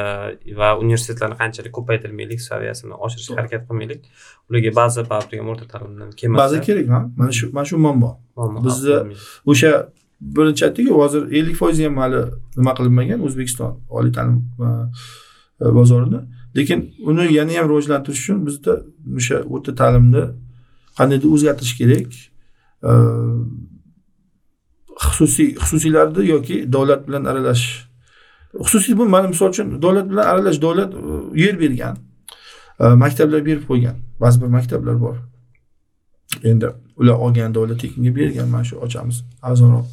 va universitetlarni qanchalik ko'paytirmaylik saviyasini oshirishga harakat qilmaylik ularga baza baribir ham o'rta ta'limdan kelmasa baza kerak mana shu mana shu muammo. Bizni o'sha birinchi aytdiku hozir ellik foizi ham hali nima qilinmagan? O'zbekiston oliy ta'lim e, e, bozorini. Lekin uni yana ham rivojlantirish uchun bizda o'sha o'rta ta'limni qandaydir o'zgartirish kerak. E, xususiy xususiylarni yoki davlat bilan aralash. Xususiy bu mana misol uchun davlat bilan aralash davlat yer bergan maktablar berib qo'ygan. Ba'zi bir maktablar bor. Endi ular olgan davlat tekinga bergan mana shu ochamiz arzonroq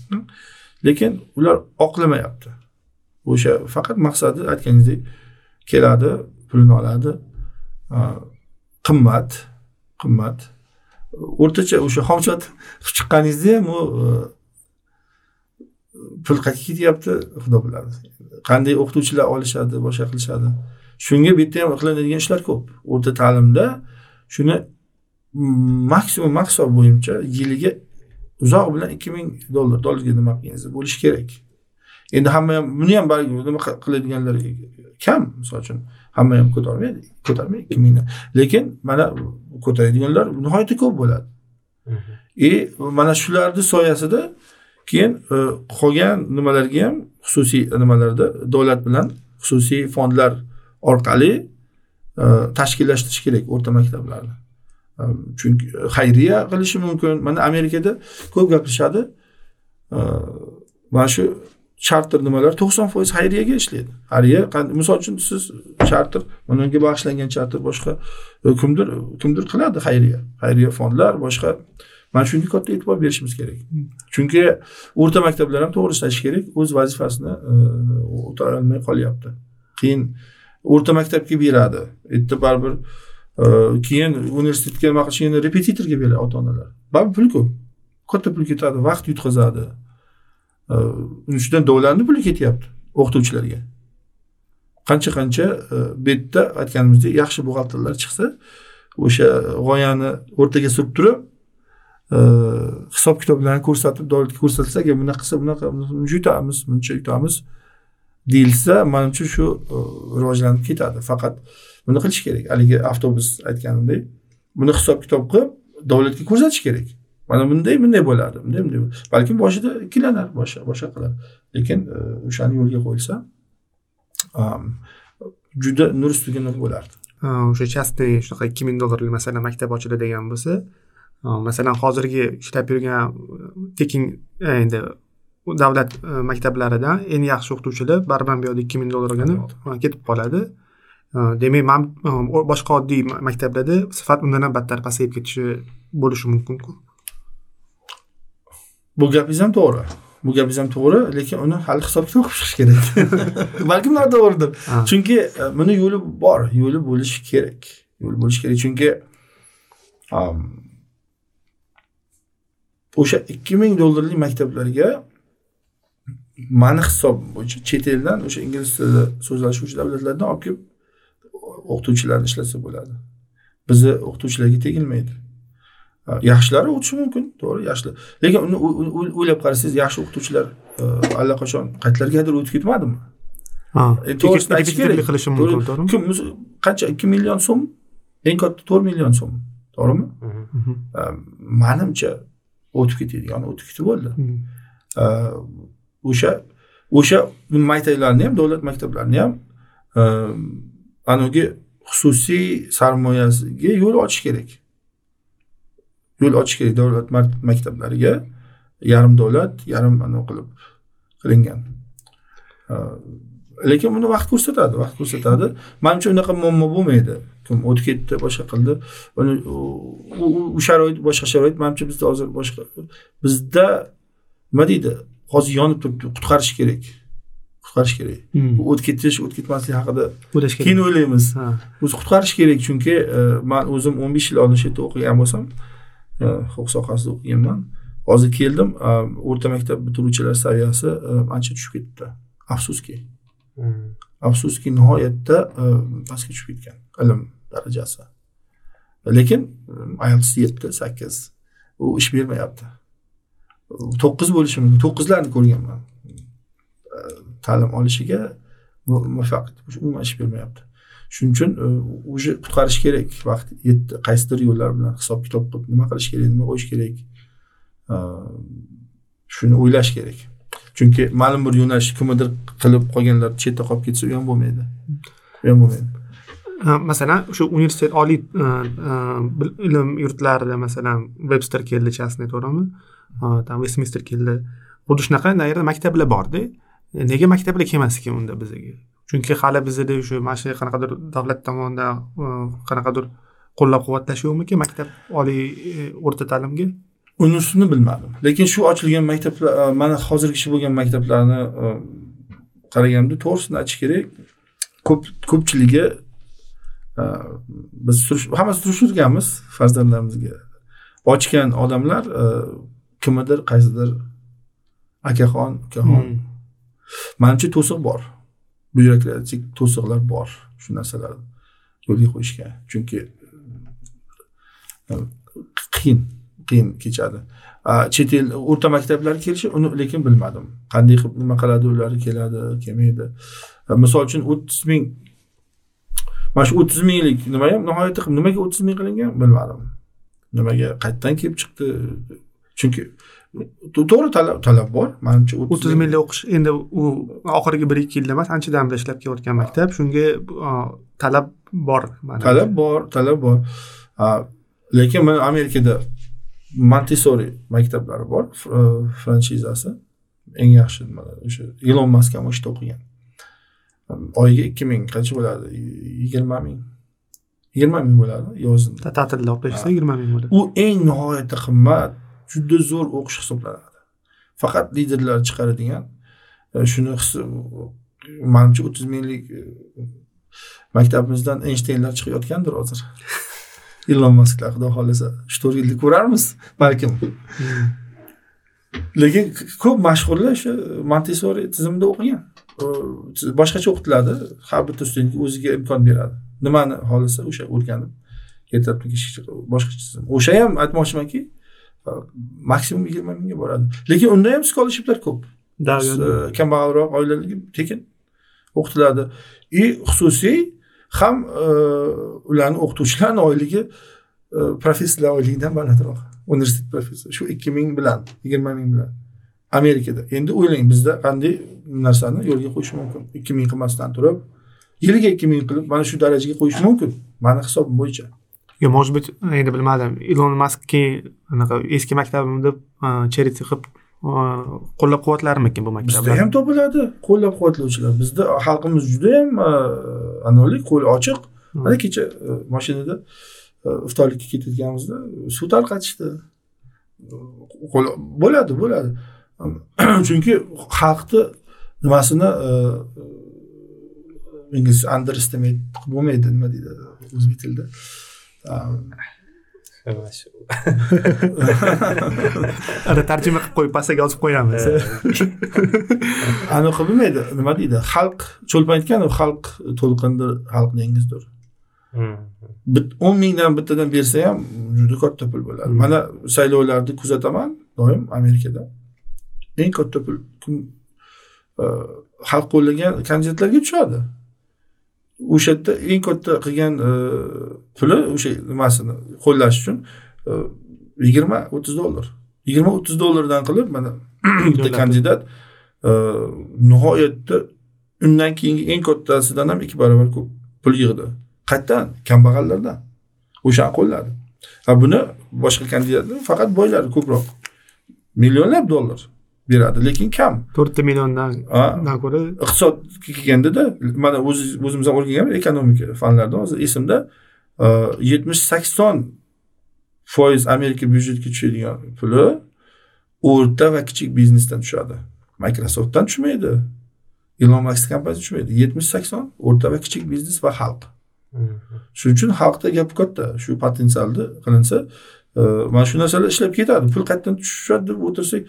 lekin ular oqlamayapti. O'sha faqat maqsadi aytganingizdek keladi pulini oladi qimmat qimmat. O'rtacha o'sha xomchot qilib chiqqaningizda ham u e, pul qayerga ketyapti? Xudo biladi. Qanday o'qituvchilar olishadi boshqa qilishadi? Shunga bu yerda ham qilinadigan ishlar ko'p. O'rta ta'limda shuni maksimum maqsad bo'yicha yiliga uzoq bilan ikki ming dollar dollarga nima qilganingizda bo'lishi kerak. Endi hamma ham buni ham balki nima qiladiganlar kam misol uchun hamma ham ko'tarmaydi ko'tarmaydi ikki mingni lekin mana ko'taradiganlar nihoyatda ko'p bo'ladi. И mana shularni soyasida keyin e, qolgan nimalarga ham xususiy nimalarda davlat bilan xususiy fondlar orqali e, tashkillashtirish kerak o'rta maktablarni chunki xayriya qilishi mumkin. Mana amerikada ko'p gapirishadi mana shu charter nimalar to'qson foiz xayriyaga ishlaydi. Xayriya misol uchun siz charter mana unga bag'ishlangan charter boshqa kimdir kimdir qiladi xayriya. Xayriya fondlar boshqa. Mana shunga katta e'tibor berishimiz kerak. Chunki o'rta maktablar ham to'g'ri ishlashi kerak. O'z vazifasini e, o'tolmay qolyapti. Keyin o'rta maktabga beradi. U baribir Э, keyin universitetga nima qilish yana repetitorga beradi ota onalar baribir pulku ko'p. Katta pul ketadi vaqt yutqazadi. Э, uning ustidan davlatni puli ketyapti o'qituvchilarga. Qancha qancha э, bu yerda aytganimizdek yaxshi buxgalterlar chiqsa o'sha g'oyani o'rtaga surib turib hisob kitoblarni ko'rsatib davlatga ko'rsatsa agar bunaqa qilsa bunaqa buncha yutamiz buncha yutamiz deyilsa manimcha shu rivojlanib ketadi. Faqat buni qilish kerak. Haligi avtobus aytganimdek buni hisob kitob qilib davlatga ko'rsatish kerak. Mana bunday bunday bo'ladi bunday bunday balkim boshida ikkilanar boshqa boshqa qilar lekin e, o'shani yo'lga qo'yilsa juda nur ustiga nur bo'lardi. O'sha частный shunaqa ikki ming dollarlik masalan maktab ochiladigan bo'lsa masalan hozirgi ishlab yurgan tekin e, endi davlat e, maktablaridan eng yaxshi o'qituvchilar baribir bu yoqda ikki ming dollar olgani ketib qoladi demak man boshqa oddiy maktablarda sifat undan ham battar pasayib ketishi bo'lishi mumkinku. Bu gapingiz ham to'g'ri. Bu gapingiz ham to'g'ri lekin uni hali hisob kitob qilib chiqish kerak. Balkim noto'g'ridir chunki e, buni yo'li bor yo'li bo'lishi kerak. Yo'li bo'lishi kerak. Chunki o'sha ikki ming dollarlik maktablarga mani hisobim bo'yicha chet eldan o'sha ingliz tilida so'zlashuvchi davlatlardan olib kelib o'qituvchilarni ishlasa bo'ladi. Bizni o'qituvchilarga tegilmaydi. Yaxshilari o'tishi mumkin to'g'ri yaxshilar lekin uni o'ylab qarasangiz yaxshi o'qituvchilar e, allaqachon qayerlargadir o'tib ketmadimi? To'g'risini aytish kerak. qilishi mumkin to'g'rimi? qancha ikki million so'm? Eng katta to'rt million so'm to'g'rimi? Manimcha o'tib ketadigan o'tib ketib bo'ldi. O'sha o'sha maktablarni ham davlat maktablarini ham anavi xususiy sarmoyasiga yo'l ochish kerak. Yo'l ochish kerak davlat maktablariga yarim davlat yarim anavi qilib qilingan. Lekin buni vaqt ko'rsatadi vaqt ko'rsatadi. Manimcha unaqa muammo bo'lmaydi. Kim o'tib ketdi boshqa qildi. Uni u sharoit boshqa sharoit manimcha bizda hozir boshqa bizda nima deydi hozir yonib turibdi qutqarish kerak. Qutqarish kerak. Hmm. o'tib ketish o'tib ketmaslik haqida o'ylash kerak. keyin o'ylaymiz. O'zi qutqarish kerak chunki e, man o'zim o'n besh yil oldin shu yerda o'qigan bo'lsam e, huquq sohasida o'qiganman. Hozir keldim e, o'rta maktab bitiruvchilar saviyasi ancha tushib ketdi. Afsuski. Hmm. afsuski nihoyatda pastga tushib ketgan ilm darajasi. Lekin ielts yetti sakkiz. U ish bermayapti. To'qqiz bo'lishi mumkin. To'qqizlarni ko'rganman ta'lim olishiga muvaffaqiyat umuman ish bermayapti. Shuning uchun e, уже qutqarish kerak. Vaqt yetdi qaysidir yo'llar bilan hisob kitob qilib nima qilish kerak nima qo'yish kerak e, shuni o'ylash kerak. Chunki ma'lum bir yo'nalish kimnidir qilib qolganlar chetda qolib ketsa u ham bo'lmaydi. U ham bo'lmaydi. Masalan o'sha universitet oliy e, ilm yurtlarida masalan webster keldi частный to'g'rimi? Там westminster keldi. Xuddi shunaqa nayrda maktablar borda. Nega maktablar kelmas ekan unda bizaga chunki hali bizada shu mana shu qanaqadir davlat tomonidan e, qanaqadir qo'llab quvvatlash yo'qmikan maktab oliy e, o'rta ta'limga? Unisini bilmadim. Lekin shu ochilgan maktablar e, mana hozirgi bo'lgan maktablarni qaraganda to'g'risini aytish kerak. Ko'p ko'pchiligi biz hammasi surishtirganmiz farzandlarimizga. Ochgan odamlar kimnidir qaysidir akaxon ukaxon Hmm. Manimcha to'siq bor. Byurokratik to'siqlar bor shu narsalarni yo'lga qo'yishga. Chunki e, qiyin qiyin kechadi. Chet el o'rta maktablar kelishi uni lekin bilmadim. Qanday qilib nima qiladi ular keladi kelmaydi. E, misol uchun o'ttiz ming mana shu o'ttiz minglik nima ham nihoyatda nimaga o'ttiz ming qilingan bilmadim. Nimaga qayerdan kelib chiqdi? Chunki to'g'ri talab talab bor. Manimcha o'ttiz minglik o'qish endi u oxirgi bir ikki yilda emas anchadan beri ishlab kelayotgan maktab. Shunga talab bor talab bor talab bor. Lekin mana amerikada montessori maktablari bor fr- franshizasi. Eng yaxshi nimalar o'sha ilon mask ham o'sha yerda o'qigan. Oyiga ikki ming qancha bo'ladi? Yigirma ming. Yigirma ming bo'ladi yozin Ta- ta'tilda olib berishsa yigirma ming bo'ladi. U eng nihoyatda qimmat juda zo'r o'qish hisoblanadi. Faqat liderlar chiqaradigan e, shuni manimcha o'ttiz minglik e, maktabimizdan eynshteynlar chiqayotgandir hozir. Ilon masklar xudo xohlasa uch to'rt yilda ko'rarmiz balkim. Hmm. lekin ko'p mashhurlar o'sha montessori tizimida o'qigan. Boshqacha o'qitiladi har bitta studentga o'ziga imkon beradi. Nimani xohlasa o'sha o'rganib ertalabki boshqacha tizim o'sha ham aytmoqchimanki e, maksimum yigirma mingga boradi. Lekin unda ham scholarshiplar ko'p. E, kambag'alroq oilalarga tekin o'qitiladi и xususiy ham e, ularni o'qituvchilarni oyligi e, professorlar oyligidan balandroq. Universitet professori shu ikki ming bilan yigirma ming bilan. Amerikada. Endi o'ylang bizda qanday narsani yo'lga qo'yish mumkin? Ikki ming qilmasdan turib yiliga ikki ming qilib mana shu darajaga qo'yish mumkin. Mani hisobim bo'yicha yo может быть endi bilmadim ilon mask keyin anaqa eski maktabimni a, charity qilib qo'llab quvvatlarmikin bu bizda maktablar ham topiladi qo'llab quvvatlovchilar bizda xalqimiz judayam anavalik qo'li ochiq. Mana kecha e, mashinada e, iftorlikka ketayotganimizda suv tarqatishdi. Bo'ladi bo'ladi. Chunki xalqni nimasini e, inglizcha underestimate bo'lmaydi nima deydi o'zbek tilida ana tarjima qilib qo'yib pastaga yozib qo'yamiz. Anaqa bo'lmaydi nima deydi? Xalq cho'lpon aytgan xalq to'lqindir xalq dengizdir. Bit- o'n mingdan bittadan bersa ham juda katta pul bo'ladi. Mana saylovlarni kuzataman doim amerikada. Eng katta pul kim e, xalq qo'llagan kandidatlarga tushadi o'sha yerda eng katta qilgan e, puli o'sha nimasini qo'llash uchun e, yigirma o'ttiz dollar. Yigirma o'ttiz dollardan qilib mana bitta kandidat e, nihoyatda undan keyingi eng kattasidan ham ikki barobar ko'p pul yig'di. Qayerdan? Kambag'allardan. O'shani qo'lladi ha buni boshqa kandidatlar faqat boylar ko'proq millionlab dollar beradi. Lekin kam. To'rtta milliondan ko'ra iqtisodga kelgandada mana o'zimiz ham o'rganganmiz ekonomika fanlarida hozir esimda e, yetmish sakson foiz amerika byudjetiga tushadigan puli o'rta va kichik biznesdan tushadi. Microsoftdan tushmaydi. Ilon mask kompaniyasi tushmaydi. Yetmish sakson o'rta va kichik biznes va xalq. Shuning uchun xalqda gap katta. Shu potensialni qilinsa e, mana shu narsalar ishlab ketadi. Pul qayerdan tushadi deb o'tirsak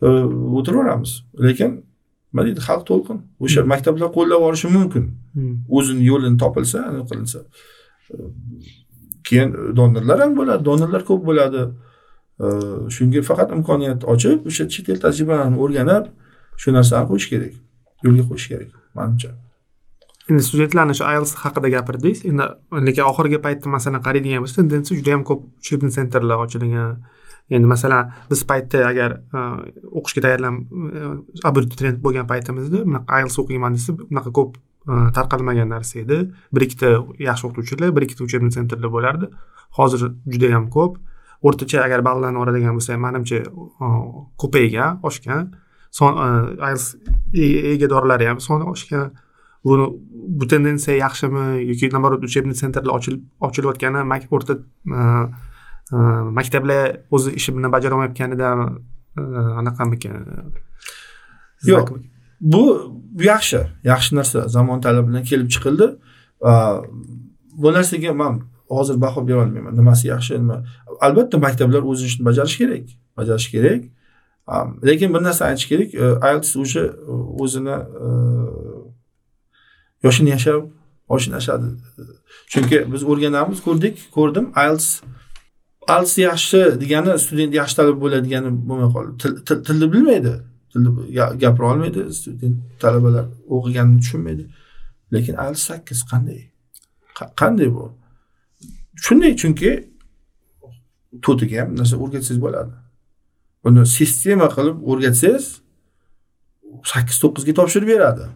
o'tiraveramiz. Lekin nima deydi xalq to'lqin. O'sha maktablar qo'llab yuborishi mumkin. Hmm. o'zini yo'lini topilsa anaqa qilinsa. Keyin donorlar ham bo'ladi donorlar ko'p bo'ladi. Shunga faqat imkoniyat ochib o'sha chet el tajribalarini o'rganib shu narsani qo'yish kerak. Yo'lga qo'yish kerak manimcha. Endi studentlarni shu IELTS haqida gapirdingiz endi lekin oxirgi paytda masalan qaraydigan bo'lsak tendensiya juda yam ko'p учебный sentrlar ochilgan endi masalan biz paytda agar e, o'qishga tayyorlan e, abituriyent bo'lgan paytimizda bunaqa IELTS o'qiyman desa bunaqa ko'p e, tarqalmagan narsa edi. Bir ikkita yaxshi o'qituvchilar bir ikkita учебный sentrlar bo'lardi. Hozir juda yam ko'p. O'rtacha agar ballarni oladigan bo'lsak manimcha ko'paygan oshgan. Son IELTS egadorlari ham soni oshgan. Buni bu tendensiya yaxshimi yoki наоборот учебный sentrlar ochilib ochilayotgani o'rta maktablar o'zi ishi bilan bajara olmayotganida e, anaqamikan Yo'q. bu yaxshi yaxshi narsa. Zamon talabi bilan kelib chiqildi. Bu narsaga man hozir baho bera olmayman. Nimasi yaxshi nima? Albatta maktablar o'z ishini bajarishi kerak bajarishi kerak. Lekin bir narsa aytish kerak ielts уже o'zini yoshini yashab oshini yashadi chunki biz o'rganamiz ko'rdik ko'rdim. Ielts ielts yaxshi degani student yaxshi talaba bo'ladi degani bo'lmay qoldi tilni bilmaydi. Tilni gapira olmaydi student talabalar o'qiganini tushunmaydi. Lekin als sakkiz qanday? Qanday bu? Shunday chunki to'tiga ham narsa o'rgatsangiz bo'ladi. Buni sistema qilib o'rgatsangiz sakkiz to'qqizga topshirib beradi.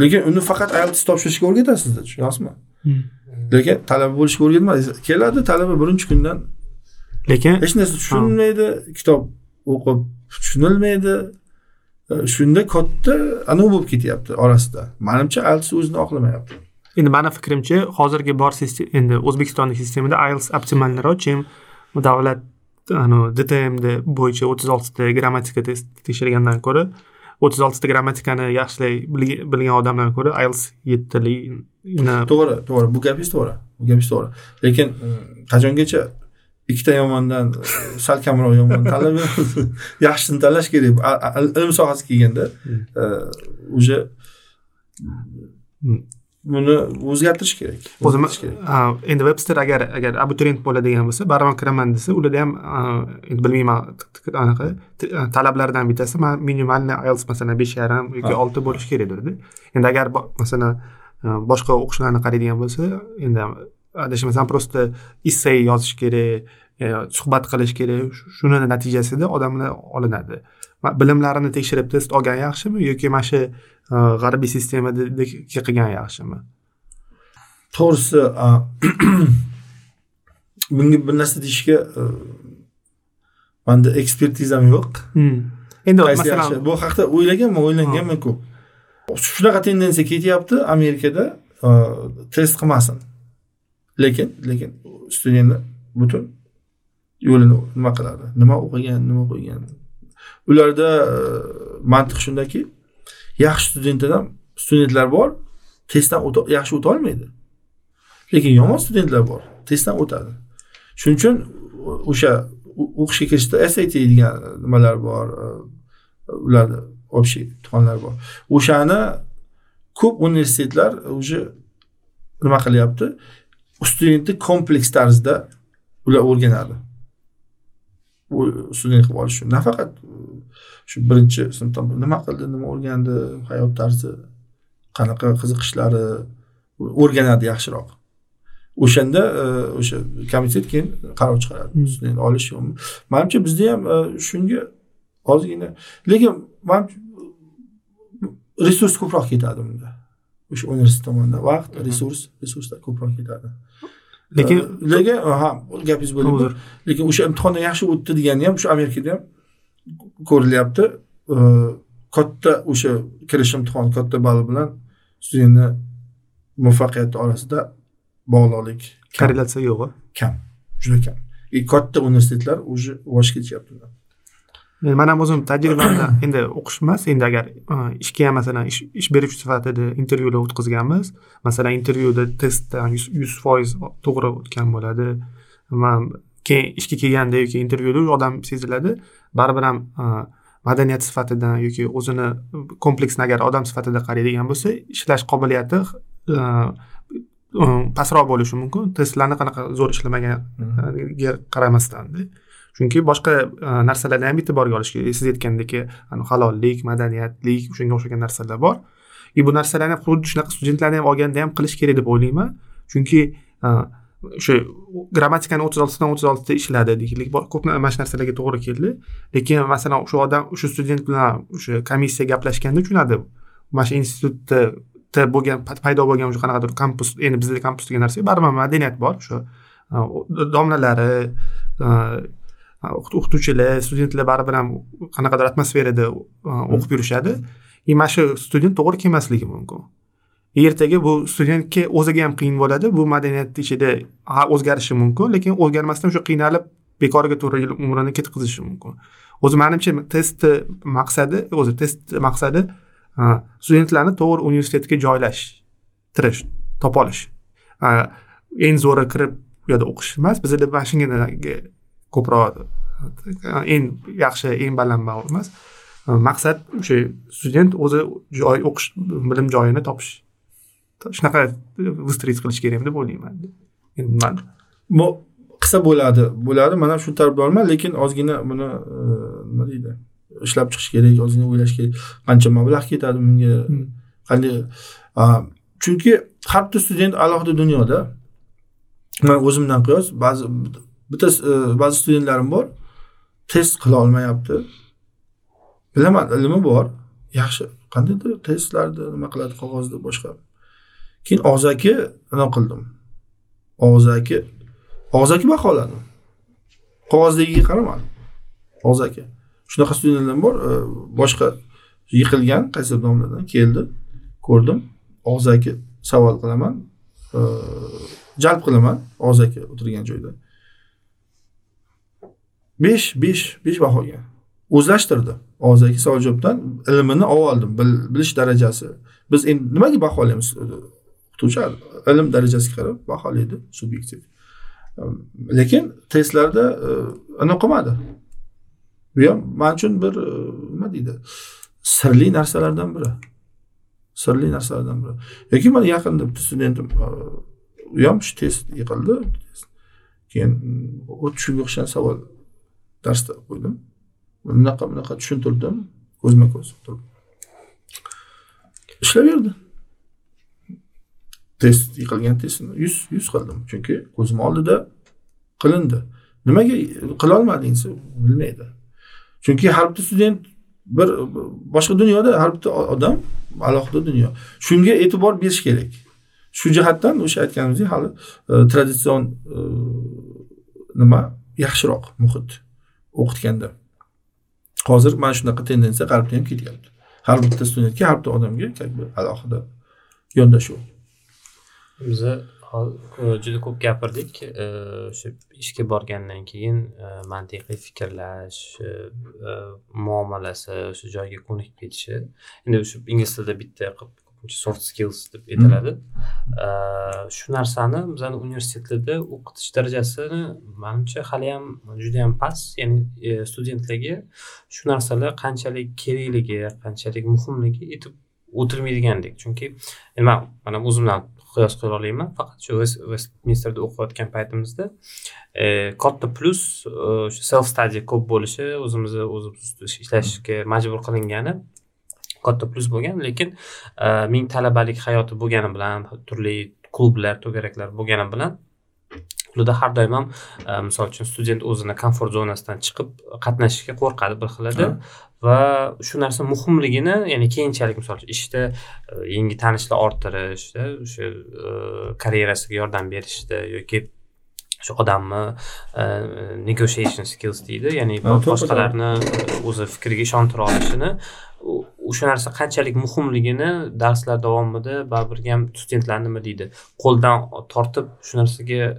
Lekin uni faqat ielts topshirishga o'rgatasizda tushunyapsizmi? Hmm. Lekin talaba bo'lishga o'rgatmaysiz keladi talaba birinchi kundan. Lekin hech narsa tushunmaydi kitob o'qib tushunilmaydi. Shunda katta anavi bo'lib ketyapti orasida. Manimcha ielts o'zini oqlamayapti. Endi mani fikrimcha hozirgi bor endi o'zbekistonning sistemada ielts optimalroq чем davlat dtmd bo'yicha o'ttiz oltita grammatika test tekshirgandan ko'ra o'ttiz oltita grammatikani yaxshilay bilgan odamdan ko'ra ielts yettitalik to'g'ri to'g'ri. Bu gapingiz to'g'ri. Bu gapingiz to'g'ri. Lekin qachongacha ikkita yomondan sal kamroq yomon tanlab yaxshisini tanlash kerak. Ilm sohasiga kelganda уже buni o'zgartirish kerak. O'zim endi webster agar agar abituriyent bo'ladigan bo'lsa baribir kiraman desa ularda ham endi bilmayman anaqa talablardan bittasi minimalniy ielts masalan besh yarim yoki olti bo'lishi kerakdirda endi agar masalan boshqa o'qishlarni qaraydigan bo'lsa endi adashmasam просто essay yozish kerak suhbat qilish kerak shuni natijasida odamlar olinadi bilimlarini tekshirib test olgan yaxshimi yoki mana shu g'arbiy sistemadagi qilgan yaxshimi? To'g'risi bunga bir narsa deyishga manda ekspertizam yo'q. Hmm. endi masalan bu haqida o'ylaganman o'ylanganman ko'p. Shunaqa tendensiya ketyapti amerikada test qilmasin. Lekin lekin studentlar butun yo'lini nima qiladi? Nima o'qigan nima qo'ygan ularda e, mantiq shundaki yaxshi studentlar studentlar bor testdan yaxshi o'ta olmaydi. Lekin yomon studentlar bor testdan o'tadi. Shuning uchun o'sha o'qishga kirishda sat degan nimalar bor e, ularda общий imtihonlar bor. O'shani ko'p universitetlar уже nima qilyapti? Studentni kompleks tarzda ular o'rganadi. Student qilib olish uchun. Nafaqat shu birinchi sinfda nima qildi? Nima o'rgandi? Hayot tarzi qanaqa qiziqishlari o'rganadi yaxshiroq. O'shanda e, o'sha komitet keyin qaror chiqaradi. Student olish yo'qmi? Manimcha bizda ham e, shunga ozgina lekin man resurs ko'proq ketadi bunda o'sha universitet tomonidan vaqt resurs resurslar ko'proq ketadi. Lekin lekin ha gapingiz bo'ldi lekin o'sha imtihondan yaxshi o'tdi degani ham o'sha amerikada ham ko'rilyapti. Katta o'sha kirish imtihoni katta ball bilan studentni muvaffaqiyati orasida bog'liqlik korrelyatsiya yo'q kam juda kam. И katta universitetlar уже voz kechyapti man ham o'zim tajribamda endi o'qish emas. Endi agar ishga ham masalan ish beruvchi sifatida intervyular o'tkazganmiz. Masalan intervyuda testdan yuz foiz to'g'ri o'tgan bo'ladi. Man keyin ishga kelganda yoki intervyuda odam seziladi baribir ham e, madaniyat sifatidan yoki o'zini kompleksni agar odam sifatida qaraydigan bo'lsa ishlash qobiliyati e, e, pastroq bo'lishi mumkin. Testlarni qanaqa zo'r ishlamaganiga qaramasdanda chunki boshqa narsalarni ham e'tiborga olish kerak. Siz aytgandek halollik madaniyatlik shunga o'xshagan narsalar bor. И bu narsalarni xuddi shunaqa studentlarni ham olganda ham qilish kerak deb o'ylayman. Chunki o'sha grammatikani o'ttiz oltidan o'ttiz oltita ishladi deylik. Ko'p mana shu narsalarga to'g'ri keldi. Lekin masalan o'sha odam o'sha student bilan o'sha komissiya gaplashganda tushunadi. Mana shu institutda bo'lgan paydo bo'lgan o'sha qanaqadir kampus endi bizda kampus degan narsa baribir madaniyat bor. O'sha domlalari o'qituvchilar studentlar baribir ham qanaqadir atmosferada o'qib yurishadi. И mana shu student to'g'ri kelmasligi mumkin ertaga bu studentga o'ziga ham qiyin bo'ladi. Bu madaniyatni ichida ha o'zgarishi mumkin lekin o'zgarmasdan o'sha qiynalib bekorga to'rt yil umrini ketkazishi mumkin. O'zi manimcha testni maqsadi o'zi test maqsadi studentlarni to'g'ri universitetga joylashtirish topa olish. Eng zo'ri kirib u yerda o'qish emas bizada mashinaga ko'proq eng yaxshi eng baland emas. Maqsad o'sha student o'zi joy o'qish bilim joyini topish. Shunaqa выстроить qilish kerak deb o'ylayman endi man qilsa bo'ladi. Bo'ladi man ham shu tarafda borman lekin ozgina buni e, nima deydi ishlab chiqish kerak ozgina o'ylash kerak. Qancha mablag' ketadi bunga? Hmm. qanday? Chunki har bitta student alohida dunyoda man o'zimdan qiyos ba'zi bitta e, ba'zi studentlarim bor test qila olmayapti. Bilaman ilmi bor. Yaxshi. Qandaydir testlarni nima qiladi qog'ozda boshqa keyin og'zaki nima qildim? Og'zaki og'zaki baholadim qog'ozdagiga qaramadim og'zaki. Shunaqa studentlar bor e, boshqa yiqilgan qaysidir domladan keldi ko'rdim. Og'zaki savol qilaman e, jalb qilaman og'zaki o'tirgan joyda. Besh besh besh bahoga o'zlashtirdi. Og'zaki savol javobdan ilmini olib oldim bilish darajasi. Biz endi nimaga baholaymiz o'qituvchi ilm darajasiga qarab baholaydi subyektiv. Lekin testlarda e, anaqa qilmadi bu ham man uchun bir e, nima deydi sirli narsalardan biri. Sirli narsalardan biri. Yoki mana yaqinda bitta studentim e, u ham shu test yiqildi. Keyin shunga o'xshagan savol darsda qo'ydim. Bunaqa bunaqa tushuntirdim ko'zma ko'z turib ishlayverdi test yiqilgan testni yuz yuz qildim. Chunki ko'zim oldida qilindi. Nimaga qilolmading desa bilmaydi. Chunki har bitta student bir boshqa dunyoda har bitta odam alohida dunyo. Shunga e'tibor berish kerak. Shu jihatdan o'sha aytganimizdek hali e, traditsion e, nima? Yaxshiroq muhit o'qitganda. Hozir mana shunaqa tendensiya g'arbda ham ketyapti. Har bitta studentga har bitta odamga как бы alohida yondashuv. Biza juda ko'p gapirdik. O'sha ishga borgandan keyin mantiqiy fikrlash muomalasi o'sha joyga ko'nikib ketishi. Endi o'sha ingliz tilida bitta soft skills deb aytiladi shu narsani bizani universitetlarda o'qitish darajasini manimcha haliyam judayam past. Ya'ni studentlarga shu narsalar qanchalik kerakligi qanchalik muhimligi aytib o'tilmaydigandek chunki man mana o'zimdan qiyos qila olaman faqat shu vestminsterda o'qiyotgan paytimizda e, katta plyus e, o'sha self study ko'p bo'lishi o'zimizni o'zimiz ishlashga majbur qilingani katta plyus bo'lgan. Lekin e, ming talabalik hayoti bo'lgani bilan turli klublar to'garaklar bo'lgani bilan ularda har doim ham e, misol uchun student o'zini komfort zonasidan chiqib qatnashishga qo'rqadi bir xilida va shu narsa muhimligini ya'ni keyinchalik misol uchun ishda e, yangi tanishlar orttirishda o'sha e, karyerasiga yordam berishda yoki shu odamni e, negotiation skills deydi ya'ni boshqalarni o'zi fikriga ishontira olishini o'sha narsa qanchalik muhimligini darslar davomida baribir ham studentlar nima deydi qo'ldan tortib shu narsaga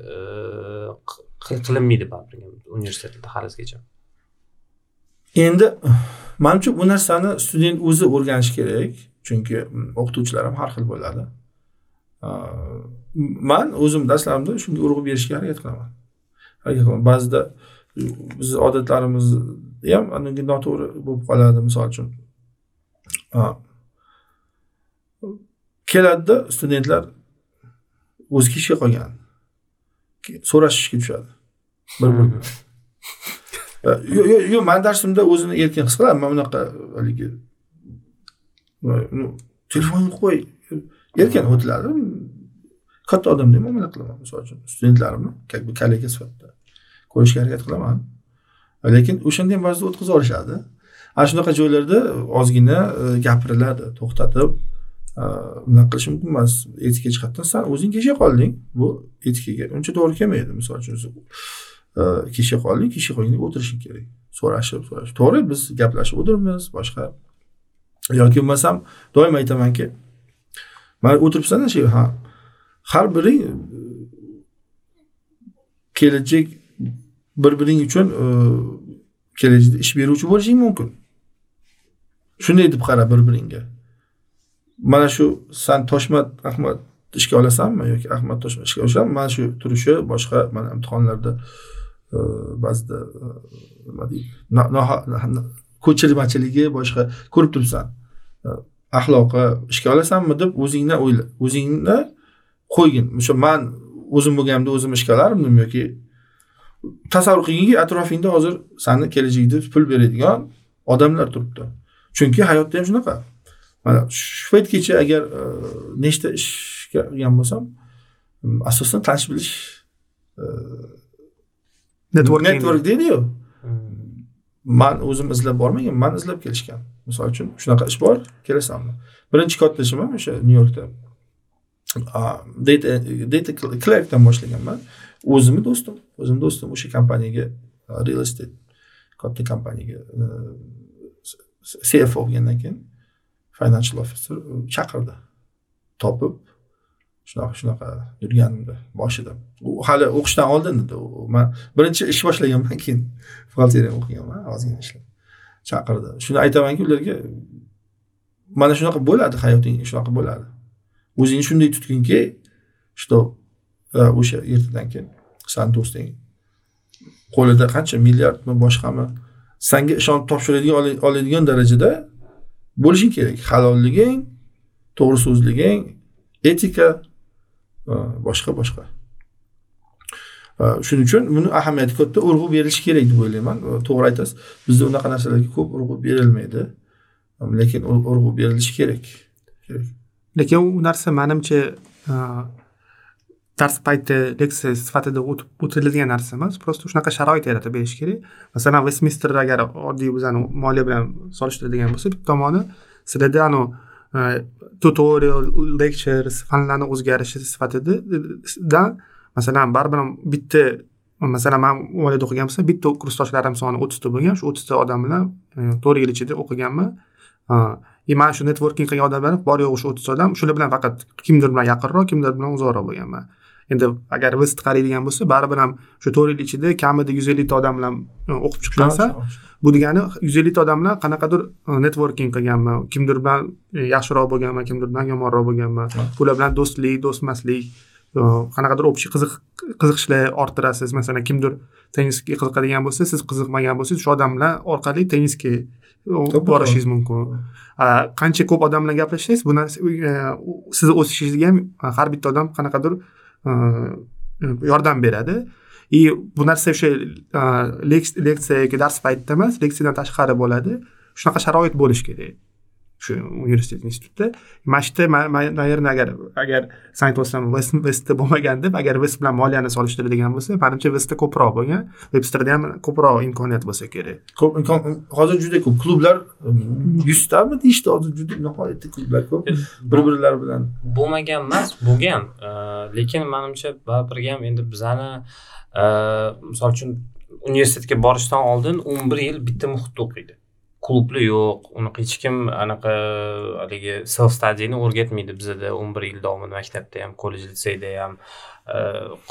qilinmaydi baribir universitetda halizgacha endi manimcha bu narsani student o'zi o'rganishi kerak chunki mm, o'qituvchilar ham har xil bo'ladi. Man o'zim darslarimda shunga urg'u berishga harakat qilaman. Harakat qilaman. Ba'zida bizni odatlarimiz ham noto'g'ri bo'lib qoladi misol uchun. Keladida studentlar o'zi kechga qolgan. So'rashishga tushadi. Bir biri bilan yo'q yo'q yo, mani darsimda o'zini erkin his qiladi man bunaqa haligi telefonni qo'y. Erkin o'tiladi katta odamdek muomala qilaman misol uchun studentlarimni как бы kollega sifatida. Ko'rishga harakat qilaman. Lekin o'shanda ham ba'zida o'tkazib yuborishadi ana shunaqa joylarda ozgina e, gapiriladi to'xtatib e, bunaqa qilish mumkin emas. Etika jihatdan san o'zing kesha qolding. Bu etikaga uncha to'g'ri kelmaydi misol uchun. Э, kechga qolding kechga qolganda o'tirishing kerak. So'rashib so'rashib. To'g'ri biz gaplashib o'tiribmiz boshqa. Yoki bo'lmasam doim aytamanki mana o'tiribsanda shu ha. Har biring e, kelajak bir biring uchun e, kelajakda ish beruvchi bo'lishing mumkin. Shunday deb qara bir biringga mana shu san toshmat ahmad ishga olasanmi yoki ahmad toshmat ishga olasanmi mana shu turishi boshqa mana imtihonlarda ba'zida e, nima deydi? Ko'chirmachiligi boshqa ko'rib turibsan. Axloqi ishga olasanmi deb o'zingdan o'yla o'zingni qo'ygin. O'sha man o'zim bo'lganimda o'zim ishga olarmidim yoki tasavvur qilginki atrofingda hozir sani kelajagingda pul beradigan odamlar turibdi. Chunki hayotda ham shunaqa. Mana shu paytgacha agar e, nechta ishga qilgan bo'lsam asosan tanish bilish e, network network deydiyu man o'zim izlab bormagan man izlab kelishgan. Misol uchun shunaqa ish bor kelasanmi? Birinchi katta ishim ham o'sha nyu yorkda. Data data clerkdan boshlaganman. O'zimni do'stim o'zimni do'stim o'sha kompaniyaga real estate katta kompaniyaga cfo bo'lgandan keyin financial officer chaqirdi. Topib shunaqa shunaqa yurganimda boshida hali o'qishdan oldin edi man birinchi ish boshlaganman keyin buxgalteriya o'qiganman ozgina ishlab chaqirdi. Shuni aytamanki ularga mana shunaqa bo'ladi hayoting shunaqa bo'ladi. O'zingni shunday tutginki что э, o'sha ertadan keyin sani do'sting qo'lida qancha milliardmi boshqami sanga ishonib topshiradigan oladigan darajada bo'lishing kerak. Halolliging to'g'ri so'zliging etika boshqa boshqa Э, shuning uchun buni ahamiyati katta urg'u berilishi kerak deb o'ylayman. To'g'ri aytasiz bizda unaqa narsalarga ko'p urg'u berilmaydi. Lekin urg'u berilishi kerak. Kerak. Lekin u narsa manimcha dars payti leksiya sifatida o'tiladigan narsa emas. Просто shunaqa sharoit yaratib berish kerak. Masalan vestminster agar oddiy bizani moliya bilan solishtiradigan bo'lsa bitta tomoni sizlarda anavi tutorial lectures fanlarni o'zgarishi sifatida masalan baribir bitta masalan man moliyada o'qigan bo'lsam bitta kursdoshlarim soni o'ttizta bo'lgan. Shu o'ttizta odam bilan to'rt yil ichida o'qiganman. И man shu networking qilgan odamlar bor yo'q o'sha o'ttizta odam. Shular bilan faqat kimdir bilan yaqinroq kimdir bilan uzoqroq bo'lganman. Endi agar vest qaraydigan bo'lsa baribir ham shu to'rt yil ichida kamida yuz ellikta odam bilan o'qib chiqqansan bu degani yuz ellikta odam bilan qanaqadir networking qilganman. Kimdir bilan yaxshiroq bo'lganman kimdir bilan yomonroq bo'lganman. Ular bilan do'stlik do'stmaslik qanaqadir общий qiziq qiziqishlar orttirasiz. Masalan kimdir tennisga qiziqadigan bo'lsa siz qiziqmagan bo'lsangiz shu odam bilan orqali tennisga borishingiz mumkin. Qancha ko'p odam bilan gaplashsangiz bu narsa sizni o'sishingizga ham har bitta odam qanaqadir yordam beradi. И bu narsa o'sha leksiya yoki dars paytida emas leksiyadan tashqari bo'ladi. Shunaqa sharoit bo'lishi kerak shu universitet institutda mana shu yerda наверное agar agar san aytyapsan vestda bo'lmagan deb agar vest bilan moliyani solishtiradigan bo'lsa manimcha vestda ko'proq bo'lgan websterda ham ko'proq imkoniyat bo'lsa kerak ko'p imkon hozir juda ko'p klublar yuztami deyishdi hozir juda nihoyatda klublar ko'p bir birlari bilan bo'lmagan emas bo'lgan lekin manimcha baribir ham endi bizani misol uchun universitetga borishdan oldin o'n bir yil bitta muhitda o'qiydi klublar yo'q. Unaqa hech kim anaqa haligi self studyni o'rgatmaydi bizada. O'n bir yil davomida maktabda ham kollej litseyda ham e,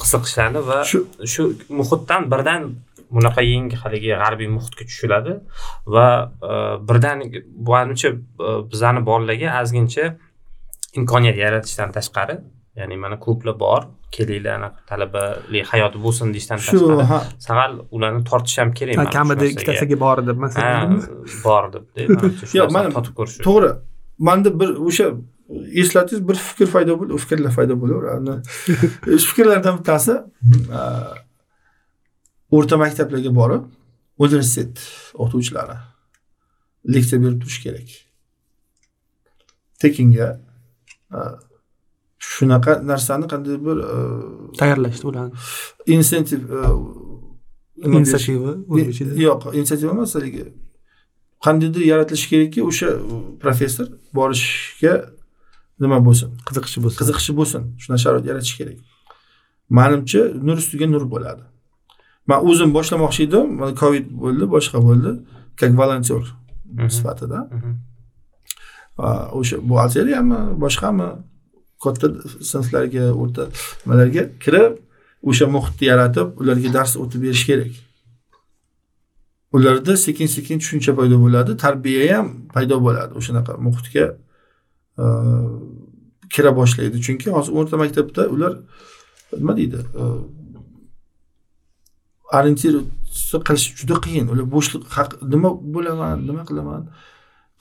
qiziq ishlarni va shu shu muhitdan birdan bunaqa yangi haligi g'arbiy muhitga tushiladi va e, birdan manimcha e, bizani bolalarga ozgincha imkoniyat yaratishdan tashqari ya'ni mana klublar bor kelinglar anaqa talabalik hayoti bo'lsin deyishdan tashqari sal ularni tortish ham kerak kamida ikkitasiga bor deb masalan bor deb yo'q mana totib ko'rish to'g'ri manda bir o'sha eslatingiz bir fikr paydo bo'ldi fikrlar paydo bo'laveradi shu fikrlardan bittasi o'rta maktablarga borib universitet o'qituvchilari leksiya berib turishi kerak. Tekinga shunaqa narsani qanday bir e, tayyorlashdi ularni. Insentiv e, inisiativa yo'q inisiativa emas haligi. Qandaydir yaratilishi kerakki o'sha professor borishga nima bo'lsin? Qiziqishi bo'lsin. Qiziqishi bo'lsin shunaqa sharoit yaratish kerak. Manimcha nur ustiga nur bo'ladi. Man o'zim boshlamoqchi edim covid bo'ldi boshqa bo'ldi как volontyor sifatida. O'sha buxgalteriyami boshqami katta sinflarga o'rta nimalarga kirib o'sha muhitni yaratib ularga dars o'tib berish kerak. Ularda sekin sekin tushuncha paydo bo'ladi tarbiya ham paydo bo'ladi o'shanaqa muhitga e, kira boshlaydi. Chunki hozir o'rta maktabda ular nima deydi e, orientir qilish juda qiyin. Ular bo'shliq nima bo'laman nima qilaman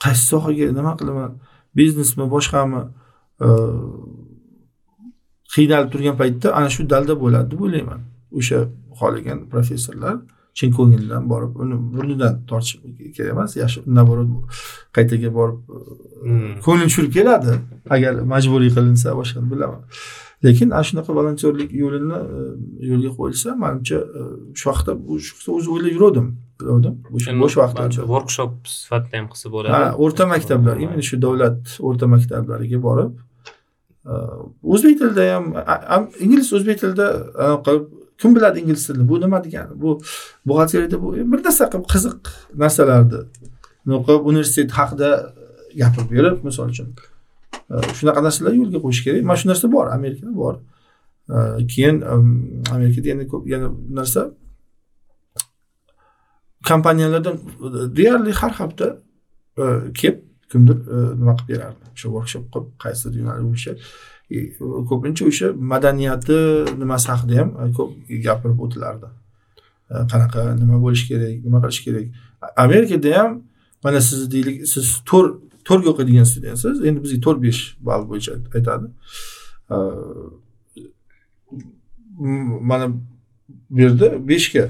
qaysi sohaga nima qilaman biznesmi boshqami? Qiynalib turgan paytda ana shu dalda bo'ladi deb o'ylayman. O'sha xohlagan professorlar chin ko'ngildan borib uni burnidan tortish kerak emas yaxshi наоборот qaytaga borib hmm. ko'nglim tushirib keladi. Agar majburiy qilinsa boshqani bilaman lekin ana shunaqa volontyorlik yo'lini e, yo'lga qo'yilsa manimcha e, shu vaqtda o'zi o'ylab yuruvdim o'sha bo'sh vaqtda workshop sifatida ham qilsa bo'ladi. Ha o'rta maktablar именно shu davlat o'rta maktablariga borib e, o'zbek tilida ham ingliz o'zbek tilida qilib kim biladi ingliz tilini? Bu nima degani? Bu buxgalteriyada bu bir narsa qilib qiziq narsalarni qilib universitet haqida gapirib berib misol uchun Э, shunaqa narsalar yo'lga qo'yish kerak. Mana shu narsa bor amerikada bor. Э, keyin amerikada yana ko'p yana narsa. Kompaniyalardan deyarli har hafta э, kelib kimdir nima qilib berardi. O'sha workshop qilib qaysidir yo'nalish bo'yicha e, ko'pincha o'sha madaniyati nimasi haqida ham e, ko'p gapirib o'tilardi. E, qanaqa nima bo'lishi kerak nima qilish kerak. Amerikada ham mana sizni deylik siz to'rt to'rtga o'qiydigan studentsiz. Endi bizga to'rt besh ball bo'yicha aytadi. Mana bu yerda beshga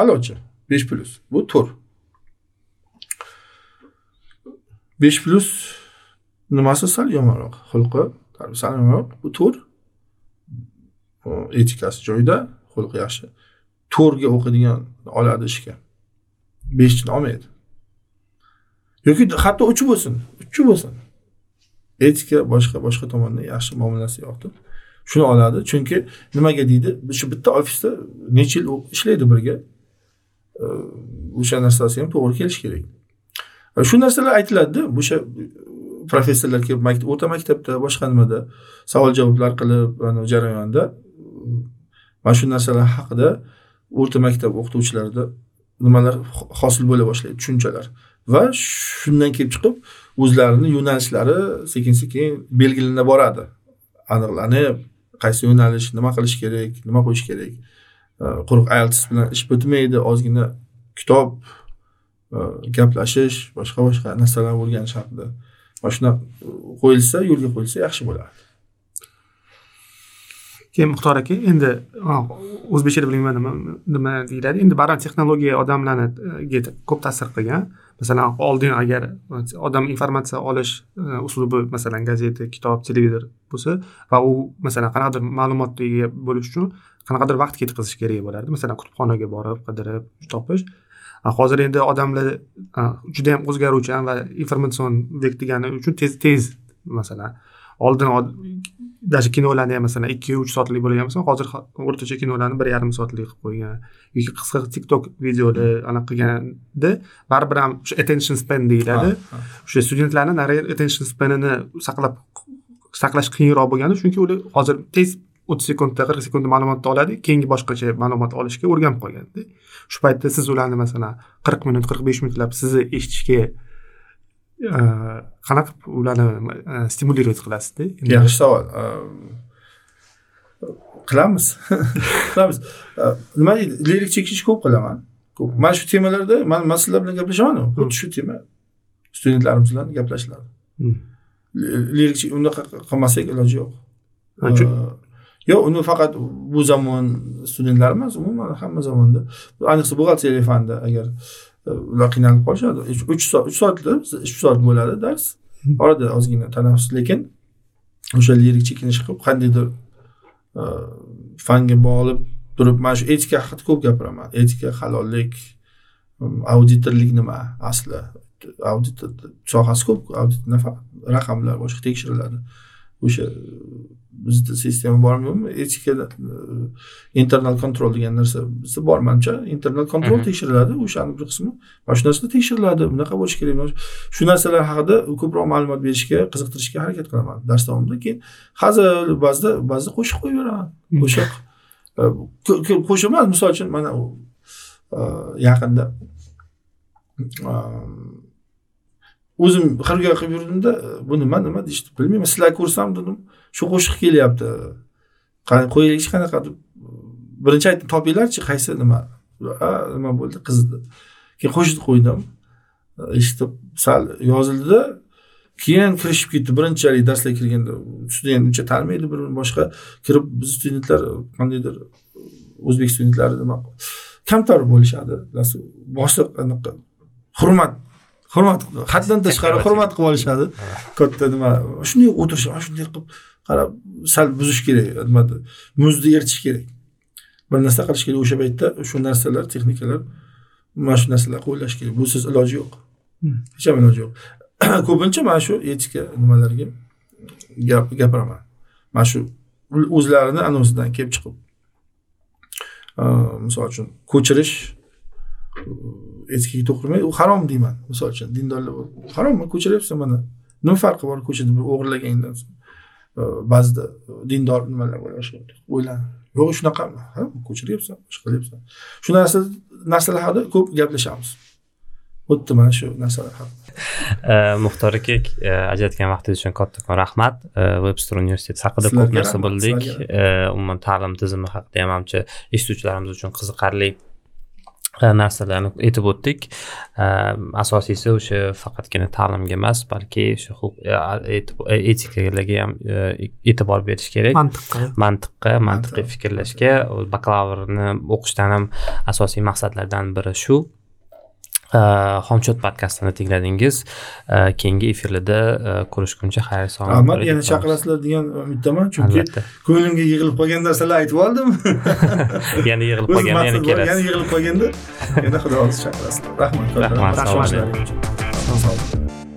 a'lochi besh plyus bu to'rt besh plyus nimasi sal yomonroq? Xulqi sal yomonroq bu to'rt etikasi joyida xulqi yaxshi. To'rtga o'qiydigan oladi ishga. Beshni olmaydi. Yoki hatto uchi bo'lsin uchi bo'lsin. Etika boshqa boshqa tomondan yaxshi muomalasi yoqdi shuni oladi chunki nimaga deydi? Shu bitta ofisda necha yil ishlaydi birga. O'sha narsasi ham to'g'ri kelishi kerak. Shu narsalar aytiladida o'sha professorlar kelib maktab o'rta maktabda boshqa nimada savol javoblar qilib jarayonda e, mana shu narsalar haqida o'rta maktab o'qituvchilarida nimalar hosil bo'la boshlaydi? Tushunchalar. Va shundan kelib chiqib o'zlarini yo'nalishlari sekin sekin belgilana boradi. Aniqlanib qaysi yo'nalish nima qilish kerak nima qo'yish kerak? Quruq ielts bilan ish bitmaydi ozgina kitob gaplashish boshqa boshqa narsalarni o'rganish haqida. Mana shunaqa qo'yilsa yo'lga qo'yilsa yaxshi bo'lardi. Keyin muxtor aka endi o'zbekchada bilmayman nima nima deyiladi? Endi baribir texnologiya odamlarga ko'p ta'sir qilgan. Masalan oldin agar odam informatsiya olish e, uslubi masalan gazeta kitob televizor bo'lsa va u masalan qanaqadir ma'lumotga ega bo'lish uchun qanaqadir vaqt ketkazish kerak bo'lardi. Masalan kutubxonaga borib qidirib topish. Hozir endi odamlar juda yam o'zgaruvchan va informatsion vek degani uchun tez tez masalan oldin даже kinolarni ham masalan ikki uch soatlik bo'lgan bo'lsa hozir o'rtacha kinolarni bir yarim soatlik qilib qo'ygan. Yoki qisqa tiktok videoda anaqa qilganda baribir ham o'sha attention span deyiladi. O'sha studentlarni attention spanini saqlab saqlash qiyinroq bo'lgani chunki ular hozir tez o'ttiz sekundda qirq sekundda ma'lumotni oladi keyingi boshqacha ma'lumot olishga o'rganib qolganda shu paytda siz ularni masalan qirq minut qirq besh minutlab sizni eshitishga qanaqa ularni stimulировать qilasizda yaxshi savol qilamiz qilamiz nima deydi lirik chekish ko'p qilaman ko'p mana shu temalarda man man sizlar bilan gaplashamanu xuddi shu tema studentlarimiz bilan gaplashiladi lirik unaqa qilmasak iloji yo'q yo'q uni faqat bu zamon studentlari emas umuman hamma zamonda ayniqsa buxgalteriya fanida agar ular qiynalib qolishadi uch soat uch soatda uch soat bo'ladi dars. Orada ozgina tanaffus lekin o'sha lirik chekinish qilib qandaydir e, fanga bog'lib turib mana shu etika haqida ko'p gapiraman. Etika halollik auditorlik nima asli? Audit sohasi ko'p audit nafaqat raqamlar boshqa tekshiriladi o'sha bizda sistema bormi yo'qmi etikada e, internal kontrol degan narsa bizda bor manimcha internal kontrol tekshiriladi o'shani bir qismi mana shu narsa tekshiriladi bunaqa bo'lishi kerak. Shu narsalar haqida ko'proq ma'lumot berishga qiziqtirishga harakat qilaman dars davomida. Keyin hazil ba'zida ba'zida qo'shiq qo'yaveraman qo'shiq e, qo'shiq emas misol uchun mana e, yaqinda o'zim xirgoy qilib yurdimda e, bu nima nima deyishdi bilmayman. Sizlar ko'rsam dedim shu qo'shiq kelyapti. Qani qo'yaylikchi qanaqa deb. Birinchi aytdim topinglarchi qaysi nima? A nima bo'ldi qiz keyin qo'shib qo'ydim. E, eshitib sal yozildida keyin kirishib ketdi. Birinchalik darslarga kirganda student uncha tanimaydi bir boshqa kirib biz studentlar qandaydir o'zbek studentlari nima kamtar bo'lishadi. Boshliq anaqa hurmat hurmat haddan tashqari hurmat qilib olishadi. Katta nima shunday o'tirishib shunday qilib qarab sal buzish kerak nimada muzni eritish kerak. Bir narsa qilish kerak o'sha paytda shu narsalar texnikalar mana shu narsalarni qo'llash kerak. Busiz iloji yo'q. Hmm. hech ham iloji yo'q. Ko'pincha mana shu etika nimalarga gap gapiraman. Mana shu o'zlarini anosidan kelib chiqib misol uchun ko'chirish etikaga to'qirmay u harom deyman misol uchun dindorlar harommi ko'chiryapsan mana. Nima farqi bor ko'chada bir o'g'irlagandan ba'zida dindor nimalar o'ylan yo'q shunaqami ha ko'chiryapsan boshqa qilyapsan shu narsa narsalar haqida ko'p gaplashamiz. O'tdi mana shu narsalar haqida. Muxtor aka ajratgan vaqtingiz uchun kattakon rahmat. Webster universiteti haqida ko'p narsa bildik. umuman ta'lim tizimi haqida ham manimcha eshituvchilarimiz uchun qiziqarli narsalarni aytib o'tdik. Asosiysi o'sha faqatgina ta'limga emas balki o'sha etikalarga ham e'tibor berish kerak. Mantiqqa. Mantiqqa mantiqiy fikrlashga. Bakalavrni o'qishdan ham asosiy maqsadlardan biri shu xomchot podkastini tingladingiz keyingi efirlarda ko'rishguncha xayr salomat rahmat yana chaqirasizlar degan umiddaman chunki ko'nglimga yig'ilib qolgan narsalar aytib oldim yana yig'ilib qolganda yana kelasiz yana yig'ilib qolganda yana xudo xohlasa chaqirasizlar rahmat rahmat sog' bo'ling